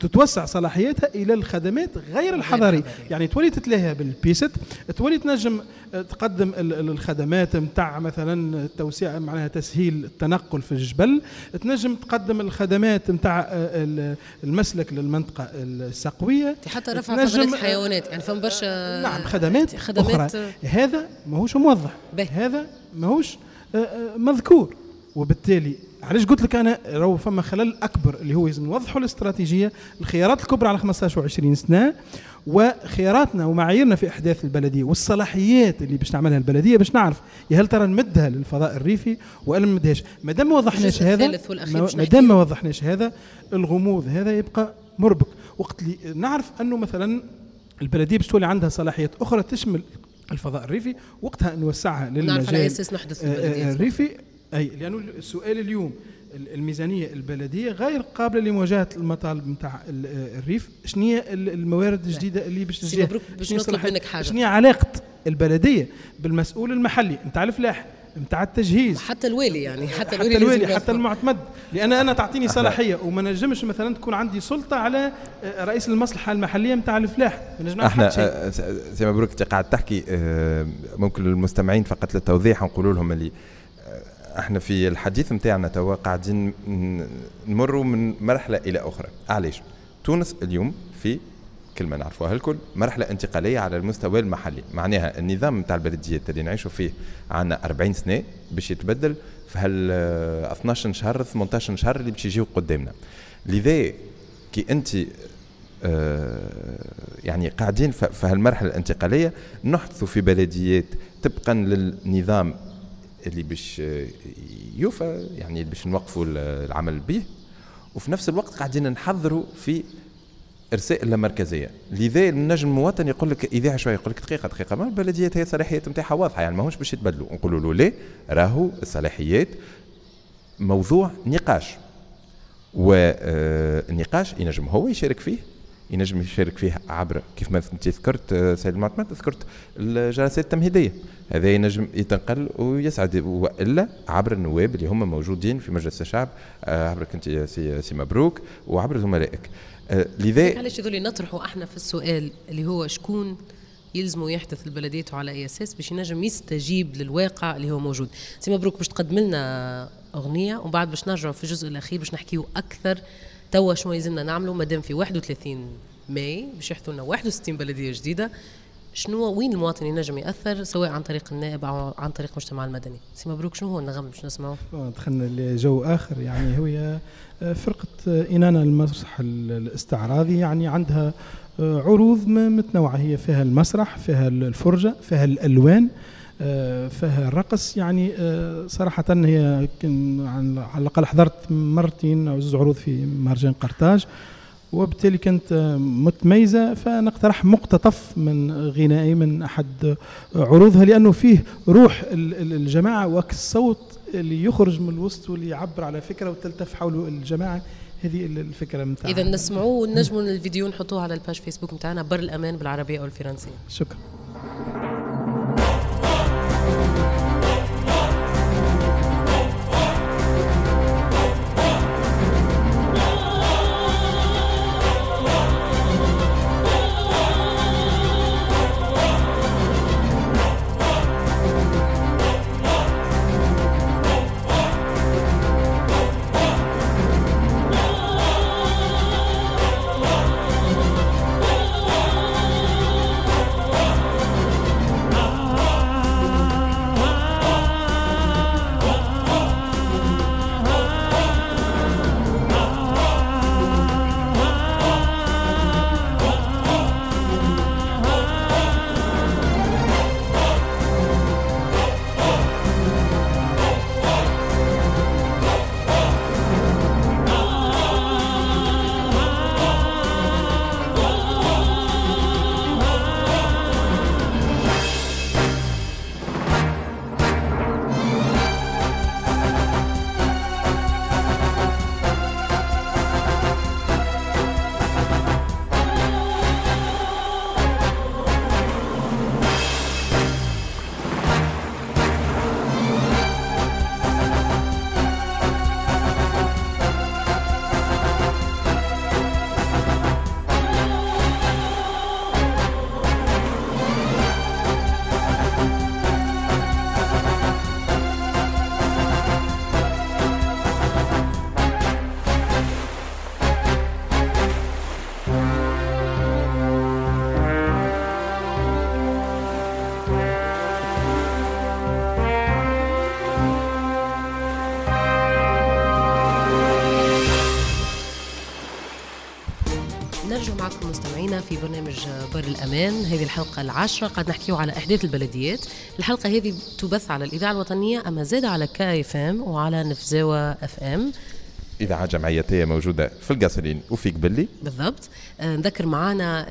تتوسع صلاحيتها إلى الخدمات غير الحضريه يعني تولي تتلاها بال piste تولي تنجم تقدم الخدمات نتاع مثلا توسيع معناها تسهيل التنقل في الجبل تنجم تقدم الخدمات نتاع المسلك للمنطقة السقوية حتى رفع فضلات الحيوانات يعني فما برشا نعم خدمات, خدمات أخرى. هذا ماهوش موضح هذا ماهوش آه، آه، مذكور. وبالتالي علاش قلت لك أنا راهو فما خلل أكبر اللي هو لازم نوضحوا الاستراتيجية؟ الخيارات الكبرى على 15 و20 سنة وخياراتنا ومعاييرنا في أحداث البلدية والصلاحيات اللي باش نعملها البلدية باش نعرف يا هل ترى نمدها للفضاء الريفي ولا ما نمدهاش؟ ما دام ما وضحناش هذا ما دام ما وضحناش هذا الغموض هذا يبقى مربك. وقت اللي نعرف أنه مثلا البلدية باش تولي عندها صلاحيات أخرى تشمل الفضاء الريفي وقتها نوسعها للمجال نحدث آه، آه، الريفي. أي لأنه السؤال اليوم الميزانية البلدية غير قابلة لمواجهة المطالب نتاع الريف. شنو هي الموارد الجديدة اللي باش تجي باش نطلب منك حاجة. شنو علاقة البلدية بالمسؤول المحلي؟ نتاع الفلاح نتاع التجهيز. حتى الوالي يعني حتى الوالي حتى, الوالي حتى المعتمد. لأن أنا تعطيني صلاحية وما نجمش مثلا تكون عندي سلطة على آه، رئيس المصلحة المحلية نتاع الفلاح. ما إحنا آه، سي مبروك أنت قاعد تحكي آه، ممكن المستمعين فقط للتوضيح نقول لهم اللي إحنا في الحديث نتاعنا توا قاعدين نمروا من مرحلة إلى أخرى. علاش تونس اليوم في كلمة نعرفوها الكل مرحلة انتقالية على المستوى المحلي؟ معناها النظام نتاع البلديات اللي نعيشوا فيه عندنا 40 سنة باش يتبدل في هال 12 شهر 18 شهر اللي باش يجيو قدامنا. لذا كي انت يعني قاعدين في هالمرحلة الانتقالية نحدثوا في بلديات طبقا للنظام اللي باش يوفى يعني باش نوقفوا العمل به. وفي نفس الوقت قاعدين نحضروا في إرساء اللامركزية. لذا النجم المواطن يقول لك إذاعة شوية يقول لك دقيقة دقيقة. ما البلديات هي الصلاحيات نتاعها واضحة يعني ماهوش باش يتبدلوا. نقولوا له ليه راهو الصلاحيات موضوع نقاش. والنقاش ينجم هو يشارك فيه ينجم يشارك فيه عبر كيف ما انت ذكرت آه، سيد المعتمد ذكرت الجلسات التمهيدية. هذا ينجم يتنقل ويسعد وإلا عبر النواب اللي هم موجودين في مجلس الشعب آه، عبرك أنت سي, مبروك وعبر زملائك. آه، لذا علاش يظل نطرحوا إحنا في السؤال اللي هو شكون يلزموا يحدث البلديات على أي أساس باش ينجم يستجيب للواقع اللي هو موجود. سي مبروك باش تقدم لنا أغنية ومن بعد باش نرجعوا في الجزء الأخير باش نحكيو أكثر. توا شنو يلزمنا نعملوا مادام في 31 ماي باش يحدثوا لنا 61 بلدية جديدة شنو وين المواطن ينجم يأثر سواء عن طريق النائب أو عن طريق المجتمع المدني؟ سي مبروك شنو هو النغم باش نسمعوا دخلنا لجو آخر يعني هي فرقة إنانا المسرح الاستعراضي يعني عندها عروض متنوعة. هي فيها المسرح فيها الفرجة فيها الألوان آه، فيها الرقص. يعني آه، صراحة هي على الأقل حضرت مرتين أو زوج عروض في مهرجان قرطاج. وبالتالي كانت متميزة. فنقترح مقتطف من غنائي من أحد عروضها لأنه فيه روح الجماعة والصوت اللي يخرج من الوسط واللي يعبر على فكرة وتلتف حوله الجماعة هذه الفكرة متاعنا إذا نسمعوه ونجموا الفيديو نحطوه على الباج فيسبوك متاعنا بر الأمان بالعربية أو الفرنسية. شكرا. في برنامج بر الأمان. هذه الحلقة العاشرة قد نحكيه على إحداث البلديات. الحلقة هذه تبث على الإذاعة الوطنية أما زاد على كا FM وعلى نفزاوة FM. إذاعة جمعياتية موجودة في القصرين وفي قبلي. بالضبط. آه، نذكر معنا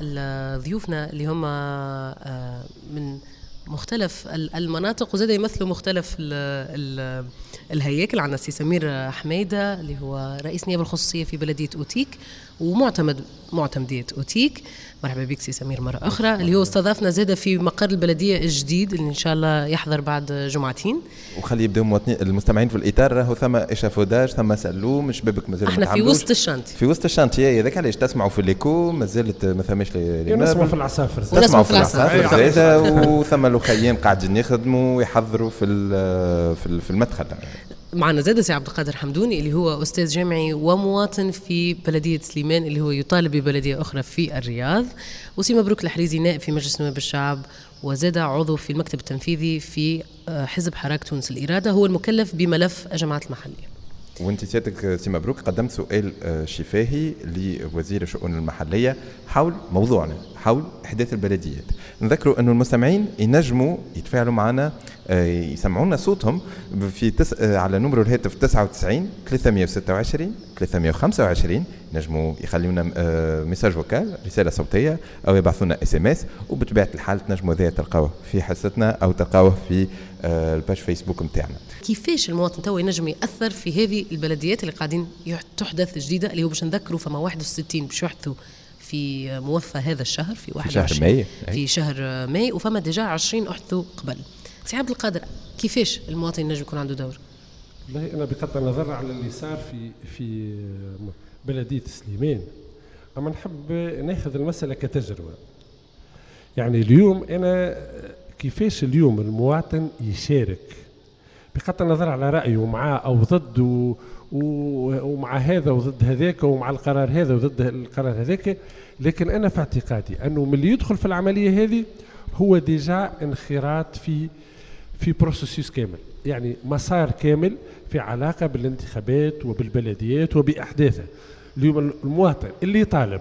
ضيوفنا اللي هم آه، من مختلف المناطق وزاد يمثلوا مختلف ال ال الهياكل عندنا سي سمير حميدة اللي هو رئيس النيابه الخصوصية في بلدية أوتيك ومعتمد معتمدية أوتيك. مرحبا بك سي سمير. مرة أخرى اللي هو استضافنا زاد في مقر البلدية الجديد اللي إن شاء الله يحضر بعد جمعتين. وخلي يبداو المواطنين المستمعين في الإطار راهو ثم échafaudage ثم سلوم شبابك مازال أحنا في وسط ال chantier. في وسط ال chantier هذاك علاش؟ تسمعوا في الليكو مازالت ما ثماش نسمعوا في العصافر. تسمعوا في العصافر. وثم الأخيين قاعدين يخدموا ويحضروا في في المدخل. معنا زاد سي عبد القادر حمدوني اللي هو أستاذ جامعي ومواطن في بلدية سليمان اللي هو يطالب ببلدية أخرى في الرياض. وسي مبروك الحريزي نائب في مجلس نواب الشعب وزاد عضو في المكتب التنفيذي في آه، حزب حراك تونس. الإرادة هو المكلف بملف الجماعات المحلية. وانت سيادتك سي مبروك قدمت سؤال آه، شفاهي لوزير الشؤون المحلية حول موضوعنا حول إحداث البلديات. نذكروا انه المستمعين ينجموا يتفاعلوا معنا يسمعونا صوتهم في تس... آه، على نمر الهاتف 99 326 325 نجموا يخليونا message vocal رسالة صوتية أو يبعثونا SMS وبطبيعة الحال تنجموا ذا تلقاوه في حصتنا أو تلقاوه في ال page Facebook نتاعنا كيفاش المواطن تو ينجم يأثر في هذه البلديات اللي قاعدين تحدث جديدة اللي هو باش نذكروا فما 61 باش يحدثوا في موفى هذا الشهر في 21 في شهر ماي في شهر ماي وفما déjà 20 أحدثوا قبل. سي عبد القادر كيفاش المواطن ينجم يكون عنده دور؟ والله أنا بغض النظر على اللي صار في في بلدية سليمان. أما نحب ناخذ المسألة كتجربة. يعني اليوم أنا كيفاش اليوم المواطن يشارك؟ بغض النظر على رأيه معاه أو ضد و... ومع هذا وضد هذاك ومع القرار هذا وضد القرار هذاك. لكن أنا في اعتقادي أنه من اللي يدخل في العملية هذه هو déjà انخراط في في processus كامل. يعني مسار كامل في علاقة بالانتخابات وبالبلديات وبأحداثها. اليوم المواطن اللي طالب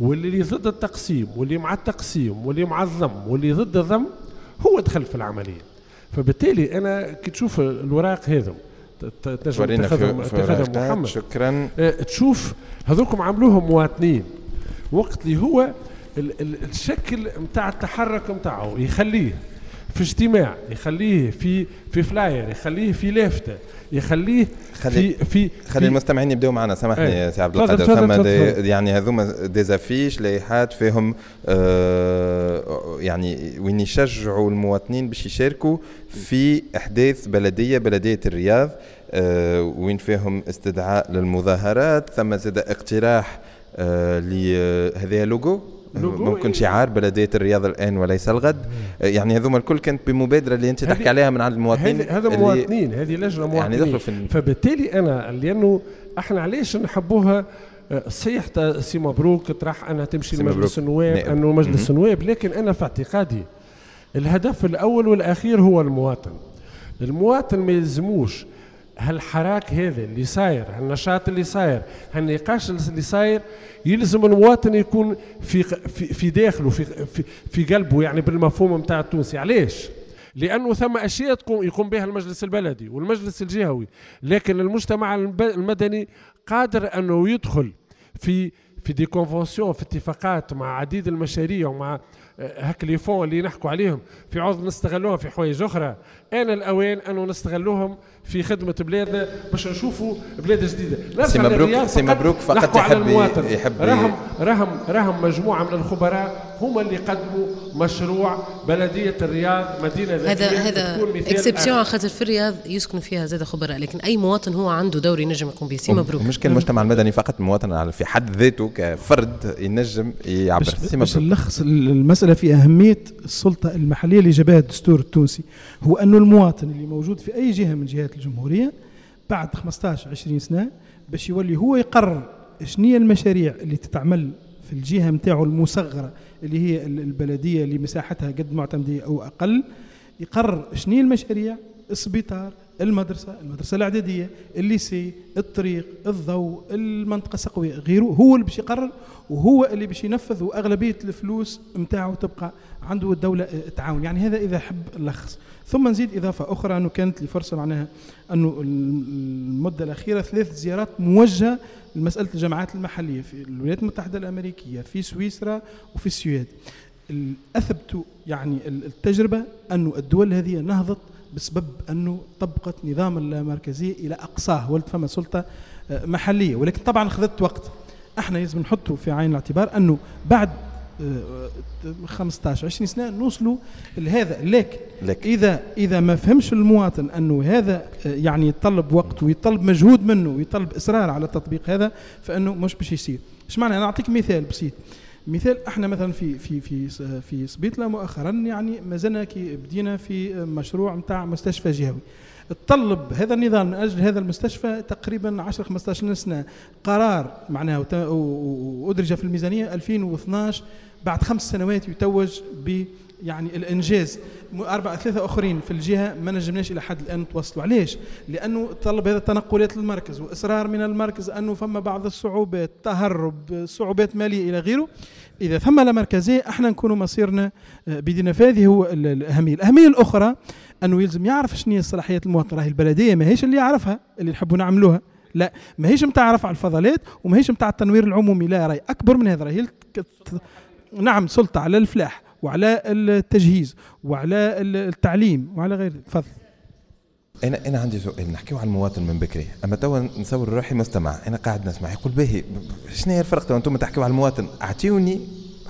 واللي ضد التقسيم واللي مع التقسيم واللي مع الضم واللي ضد الضم هو دخل في العملية. فبالتالي أنا كي تشوف الوراق هذا تنجم تاخذهم محمد. شكرا. آه تشوف هذوكم عملوهم مواطنين. وقت اللي هو الشكل نتاع التحرك نتاعه يخليه. في اجتماع يخليه في في flyer يخليه في لافته يخليه خلي في في خلي المستمعين يبدأوا معنا. سامحني يا سي عبد القادر. ثم يعني هذوما des affiches لايحات فيهم آه يعني وين يشجعوا المواطنين باش يشاركوا في أحداث بلدية بلدية الرياض آه وين فيهم استدعاء للمظاهرات ثم زاد اقتراح آه لهذا لوجو ممكن. شعار بلدية الرياض الآن وليس الغد. يعني هذوما الكل كانت بمبادرة اللي انت تحكي عليها من عند المواطنين هذا مواطنين هذه لجنة مواطنين. يعني في فبالتالي أنا لأنه إحنا علاش نحبوها؟ صحيح سي مبروك طرح أنها تمشي لمجلس النواب نعم. أنه مجلس النواب لكن أنا في اعتقادي الهدف الأول والأخير هو المواطن. المواطن ما يلزموش هالحراك هذا اللي صاير هالنشاط اللي صاير هالنقاش اللي صاير يلزم المواطن يكون في في, في داخله في, في في قلبه يعني بالمفهوم نتاع التونسي. علاش؟ لأنه ثم أشياء تقوم يقوم بها المجلس البلدي والمجلس الجهوي. لكن المجتمع المدني قادر أنه يدخل في في دي كونفونسيون في اتفاقات مع عديد المشاريع ومع هاك les fonds اللي نحكوا عليهم. في عوض نستغلوهم في حوايج أخرى. أنا الاوان أنه نستغلوهم في خدمة بلادنا باش نشوفوا بلاد جديدة. سي مبروك سي مبروك فقط يحب يحب راهم راهم راهم مجموعة من الخبراء هم اللي قدموا مشروع بلدية الرياض مدينة هذا هذا exception خاطر في الرياض يسكنوا فيها زاد خبراء لكن أي مواطن هو عنده دور ينجم يقوم به. سي مبروك. مش كان المجتمع المدني فقط المواطن في حد ذاته كفرد ينجم يعبر. سي مبروك. نلخص المسألة في أهمية السلطة المحلية اللي جابها الدستور التونسي. هو أنه المواطن اللي موجود في أي جهة من جهات الجمهورية بعد 15 20 سنة باش يولي هو يقرر شنو المشاريع اللي تتعمل في الجهة نتاعو المصغرة اللي هي البلدية اللي مساحتها قد معتمديه أو أقل يقرر شنو المشاريع السبيطار المدرسة المدرسة الإعدادية الليسي الطريق الضوء المنطقة السقوية غيره هو اللي باش يقرر وهو اللي باش ينفذ وأغلبية الفلوس نتاعو تبقى عنده الدولة تعاون. يعني هذا إذا حب نلخص ثم نزيد إضافة أخرى. أنه كانت لي فرصه معناها أنه المدة الأخيرة ثلاث زيارات موجهة لمسألة الجامعات المحلية في الولايات المتحدة الأمريكية في سويسرا وفي السويد. اثبت يعني التجربة أنه الدول هذه نهضت بسبب أنه طبقت نظام اللامركزية إلى أقصاه ولد فما سلطة آه، محلية. ولكن طبعا اخذت وقت. إحنا لازم نحطه في عين الاعتبار أنه بعد 15 20 سنة نوصلوا لهذا. لكن لك. إذا إذا ما فهمش المواطن أنه هذا آه، يعني يتطلب وقت ويطلب مجهود منه ويطلب إصرار على تطبيق هذا فإنه مش باش يصير. إيش معنى؟ أنا أعطيك مثال بسيط. مثال إحنا مثلا في في في في سبيطلة مؤخرا يعني ما زلنا كي بدينا في مشروع نتاع مستشفى جهوي. تطلب هذا النظام من أجل هذا المستشفى تقريبا 10 15 سنة. قرار معناه وأدرج في الميزانية 2012 بعد خمس سنوات يتوج ب يعني الإنجاز. اربعه ثلاثة أخرين في الجهة ما نجمناش إلى حد الآن نتوصلوا علاش؟ لأنه طلب هذا التنقلات للمركز وإصرار من المركز أنه فما بعض الصعوبات تهرب صعوبات مالية إلى غيره. إذا ثم لا مركزيه أحنا نكون مصيرنا آه، بيدنا. فهذه هو الأهمية، الأهمية الأخرى انه يلزم يعرف شنو هي الصلاحيات المواطن. راهي البلدية ماهيش اللي يعرفها اللي نحبوا نعملوها. لا ماهيش نتاع رفع الفضلات وماهيش نتاع التنوير العمومي. لا راهي أكبر من هذا. راهي نعم سلطة على الفلاح وعلى التجهيز وعلى التعليم وعلى غير. تفضل. أنا أنا عندي سؤال. نحكيو على المواطن من بكري. أما توا نصور روحي مستمع. أنا قاعد نسمع. يقول باهي شنو هي الفرق؟ تو أنتم تحكيو على المواطن. أعطيوني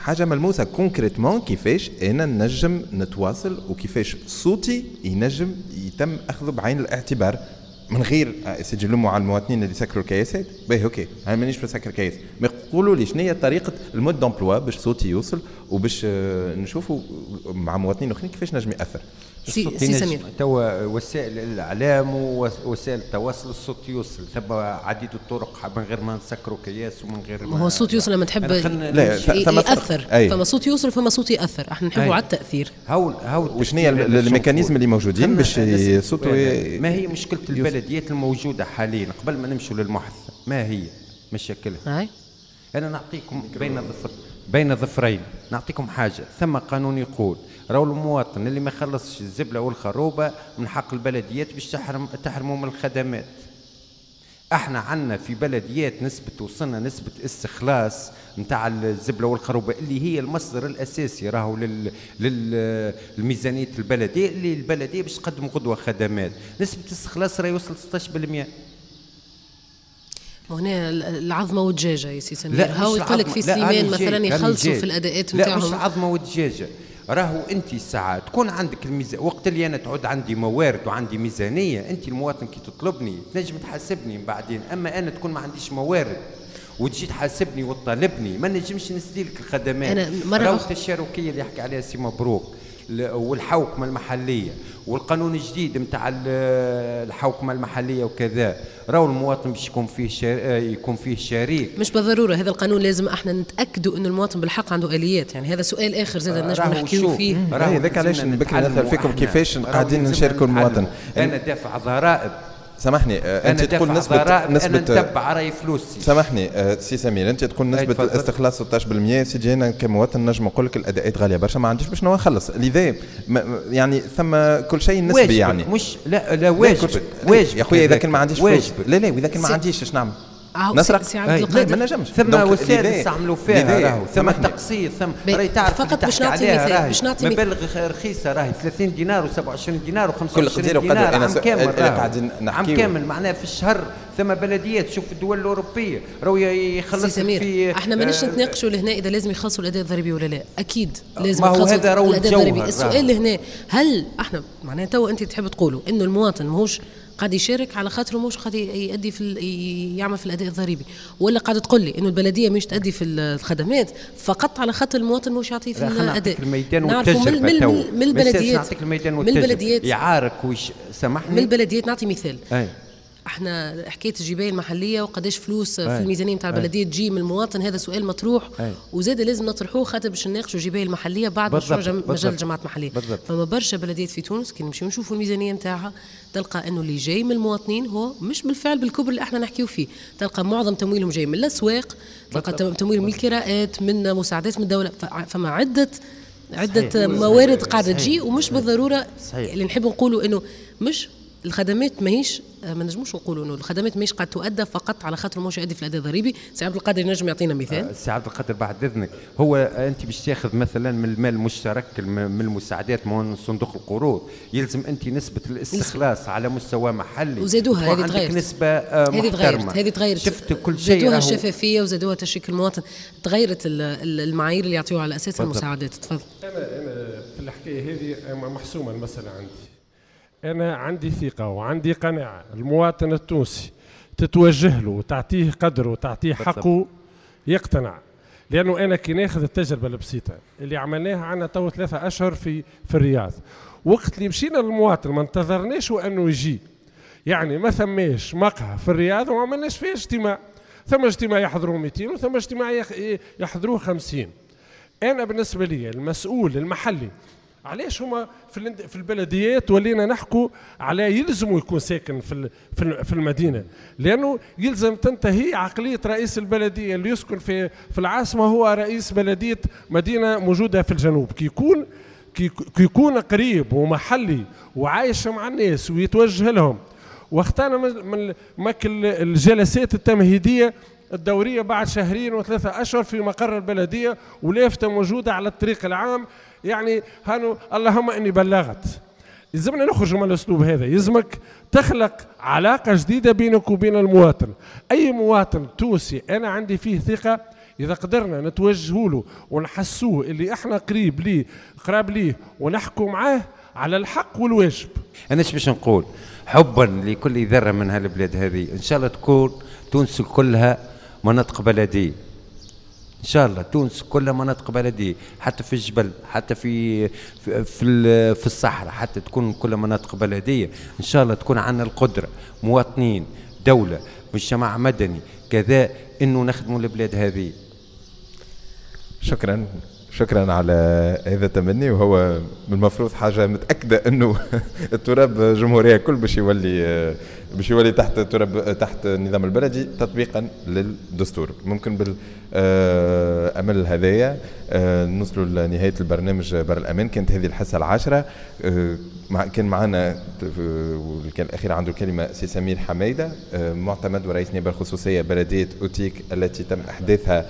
حاجة ملموسه concrètement كيفاش أنا نجم نتواصل وكيفاش صوتي ينجم يتم أخذه بعين الاعتبار. من غير سجلوا على المواطنين اللي سكروا الكياسات؟ باهي OK. أنا مانيش بسكر كياس. ما يقولوا لي شنو هي طريقة ال mode d'emploi باش صوتي يوصل وباش آه، نشوفوا مع مواطنين أخرين كيفاش نجم يأثر. سي, سي سمير. توا وسائل الإعلام ووسائل التواصل الصوت يوصل. ثم عديد الطرق من غير ما نسكروا كياس ومن غير ما هو الصوت يوصل لما تحب لا يأثر. أي. فما صوت يوصل فما صوت يأثر. إحنا نحبوا على التأثير. هاو هاو وشنو هي الميكانيزم اللي موجودين باش الصوت ما هي مشكلة البلديات الموجودة حاليا قبل ما نمشوا للمحث. ما هي؟ مشاكلها. أنا نعطيكم بين ظفر بين ظفرين نعطيكم حاجة. ثم قانون يقول راهو المواطن اللي ما يخلصش الزبلة والخروبة من حق البلديات باش تحرم تحرموا من الخدمات. إحنا عندنا في بلديات نسبة وصلنا نسبة استخلاص نتاع الزبلة والخروبة اللي هي المصدر الأساسي راهو لل... للميزانية البلدية اللي البلدية باش تقدم قدوة خدمات. نسبة الاستخلاص راهي يوصل 16% هنا العظمة والدجاجة يا سي سمير. هاو يقول لك في سليمان مثلا يخلصوا في الأداءات نتاعهم لا مش عظمة ودجاجه راهو انت ساعات تكون عندك الميزان وقت اللي أنا تعود عندي موارد وعندي ميزانية انت المواطن كي تطلبني تنجم تحاسبني بعدين. أما أنا تكون ما عنديش موارد وتجي تحاسبني وتطالبني ما نجمش نسديلك الخدمات. أنا مرة التشاركية اللي يحكي عليها سي مبروك. والحوكمة المحلية والقانون الجديد نتاع الحوكمة المحلية وكذا. راهو المواطن باش يكون فيه يكون فيه شريك. مش بالضرورة هذا القانون لازم إحنا نتأكدوا إنه المواطن بالحق عنده آليات. يعني هذا سؤال آخر زاد نجم نحكيو فيه. راهو ذاك علاش بكري نسال فيكم كيفاش قاعدين نشاركوا المواطن؟ أنا دافع ضرائب. سامحني آه، أنت تقول نسبه نسبة أنا نتبع رأي فلوسي. سامحني آه، سي سمير أنت تقول نسبة الاستخلاص 16% سيدي أنا كمواطن نجم نقول لك الاداءات غالية برشا ما عنديش باش نخلص لذا يعني ثم كل شيء نسبي يعني. مش لا لا واجبك واجب. يا خويا إذا كان ما عنديش فلوس. لا لا واذا كان ما عنديش إيش نعمل؟ نسرق. سي عبد القادر. ما نجمش. ثم وسائل يستعملوا فيها راهو. ثم تقسيط ثم راهي تعرف فقط باش نعطي مثال باش نعطي مبالغ رخيصة راهي. 30 دينار و27 دينار و25 دينار عام كامل قاعدين عام كامل معناها في الشهر. ثم بلديات شوف الدول الأوروبية. راهو يخلص في إحنا مانيش آه نتناقشوا لهنا إذا لازم يخلصوا الأداء الضريبي ولا لا. أكيد لازم يخلصوا الأداء الضريبي. السؤال لهنا هل إحنا معناها تو أنت تحب تقولوا إنه المواطن ماهوش قاعد يشارك على خاطره مش قاعد يؤدي في يعمل في الأداء الضريبي. ولا قاعد تقول لي إنه البلدية مش تؤدي في الخدمات فقط على خاطر المواطن مش يعطيه في الأداء. الميدان نعرفوا من, من, من البلديات من البلديات يعارك ويش سامحني. من البلديات نعطي مثال. أي. إحنا حكاية الجبايه المحلية وقداش فلوس أي. في الميزانية نتاع البلديه تجي من المواطن هذا سؤال مطروح. وزاد لازم نطرحوه خاطر باش نناقشوا الجبايه المحليه بعد مشروع مجال الجامعات المحلية. فما برشا بلديات في تونس كي نمشيو نشوفوا الميزانية نتاعها تلقى أنه اللي جاي من المواطنين هو مش بالفعل بالكبر اللي إحنا نحكيو فيه. تلقى معظم تمويلهم جاي من الأسواق تلقى تمويلهم من الكراءات من مساعدات من الدولة. فما عده عدة صحيح. موارد قاعدة تجي ومش بالضرورة صحيح. اللي نحب نقولوا إنه مش الخدمات ماهيش ما نجموش نقولوا إنه الخدمات ماهيش قد تؤدى فقط على خاطر مش يؤدي في الأداء الضريبي. سي عبد القادر ينجم يعطينا مثال. آه، سي عبد القادر بعد إذنك. هو أنت باش تاخذ مثلا من المال المشترك من المساعدات من صندوق القروض يلزم أنت نسبة الاستخلاص على مستوى محلي. وزادوها هذه تغيرت. نسبة آه، هذه تغيرت هذه تغيرت. شفت كل شيء زادوها الشفافية وزادوها تشريك المواطن تغيرت المعايير اللي يعطيوها على أساس المساعدات. تفضل. أنا أنا في الحكاية هذه محسومه المساله عندي. أنا عندي ثقة وعندي قناعة المواطن التونسي تتوجه له وتعطيه قدره وتعطيه حقه يقتنع. لأنه أنا كي ناخذ التجربة البسيطة اللي عملناها عنا تو ثلاثة أشهر في في الرياض. وقت اللي مشينا للمواطن ما انتظرناش أنه يجي. يعني ما ثماش مقهى في الرياض وما عملناش فيه اجتماع. ثم اجتماع يحضروه 200 وثم اجتماع يحضروه 50 أنا بالنسبة لي المسؤول المحلي علاش هما في في البلديات ولينا نحكوا على يلزموا يكون ساكن في في المدينة. لأنه يلزم تنتهي عقلية رئيس البلدية اللي يسكن في في العاصمة هو رئيس بلدية مدينة موجودة في الجنوب. كي يكون كي يكون قريب ومحلي وعايش مع الناس ويتوجه لهم. واختارنا من ماك الجلسات التمهيدية الدورية بعد شهرين وثلاثة أشهر في مقر البلدية ولافتة موجودة على الطريق العام. يعني هانو اللهم إني بلغت. يلزمنا نخرج من الأسلوب هذا. يلزمك تخلق علاقة جديدة بينك وبين المواطن. أي مواطن توسي أنا عندي فيه ثقة. إذا قدرنا نتوجهوا له ونحسوه اللي إحنا قريب ليه قراب ليه ونحكوا معاه على الحق والواجب. أنا إيش باش نقول؟ حبا لكل ذرة من هالبلاد هذه. إن شاء الله تكون تونس كلها مناطق بلدية. إن شاء الله. تونس كلها مناطق بلديه حتى في الجبل حتى في في في, في الصحراء حتى تكون كلها مناطق بلدية. إن شاء الله تكون عندنا القدرة. مواطنين دولة مجتمع مدني كذا إنه نخدموا البلاد هذه. شكرا. شكرا على هذا التمني وهو المفروض حاجة متأكدة إنه التراب الجمهوريه كل باش يولي باش يولي تحت تراب تحت النظام البلدي تطبيقا للدستور. ممكن بال آه، امل هذايا. نوصلوا لنهاية البرنامج بر الأمان. كانت هذه الحصة العاشرة. آه، كان معنا كان الأخير عنده كلمة سي سمير حميدة معتمد ورئيس نيابة الخصوصيه بلدية أوتيك التي تم أحداثها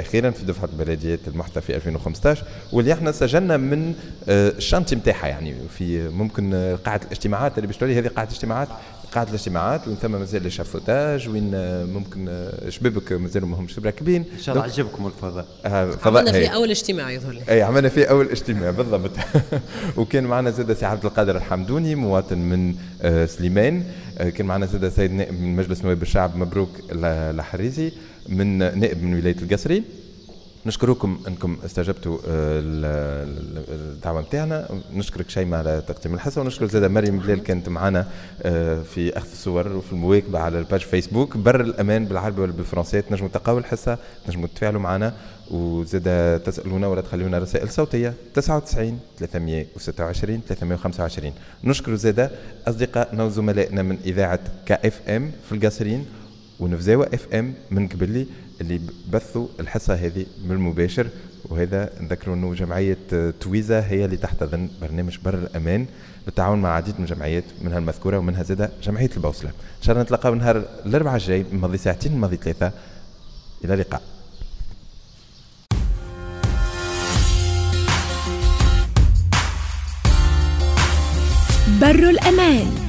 أخيرا في دفعة بلديات المحتى في 2015 واللي إحنا سجلنا من الشنطة نتاعها يعني في ممكن قاعة الاجتماعات اللي باش هذه قاعة اجتماعات قاعه الاجتماعات وين ثم مازال الشافوتاج وين ممكن شبابك مازالوا ما همش راكبين إن شاء الله عجبكم الفضاء. آه عملنا في أول اجتماع يظهر لي اي عملنا في أول اجتماع بالضبط. وكان معنا زاد سي عبد القادر الحمدوني مواطن من آه سليمان. آه كان معنا زاد سيد نائب من مجلس نواب الشعب مبروك الحريزي من نائب من ولاية القصري. نشكركم أنكم استجبتوا آه، الدعوة نتاعنا نشكرك شيماء على تقديم الحصة ونشكر زاده مريم بلال كانت معنا آه، في أخذ الصور وفي المواكبة على ال page Facebook. بر الأمان بالعربي ولا بالفرنسية تنجموا تلقاو الحصة تنجموا تتفاعلوا معنا. وزاد تسألونا ولا تخلونا رسائل صوتية 99 326 325 نشكر زادة اصدقائنا وزملائنا من إذاعة K FM في القصرين ونفزاوة FM من قبل اللي بثوا الحصة هذه بالمباشر وهذا نذكروا إنه جمعية تويزا هي اللي تحتضن برنامج بر الأمان بالتعاون مع عديد من الجمعيات منها المذكورة ومنها زاد جمعية البوصلة. إن شاء الله نتلاقاو نهار الأربعاء الجاي ماضي ساعتين ماضي ثلاثة. إلى اللقاء. بر الأمان.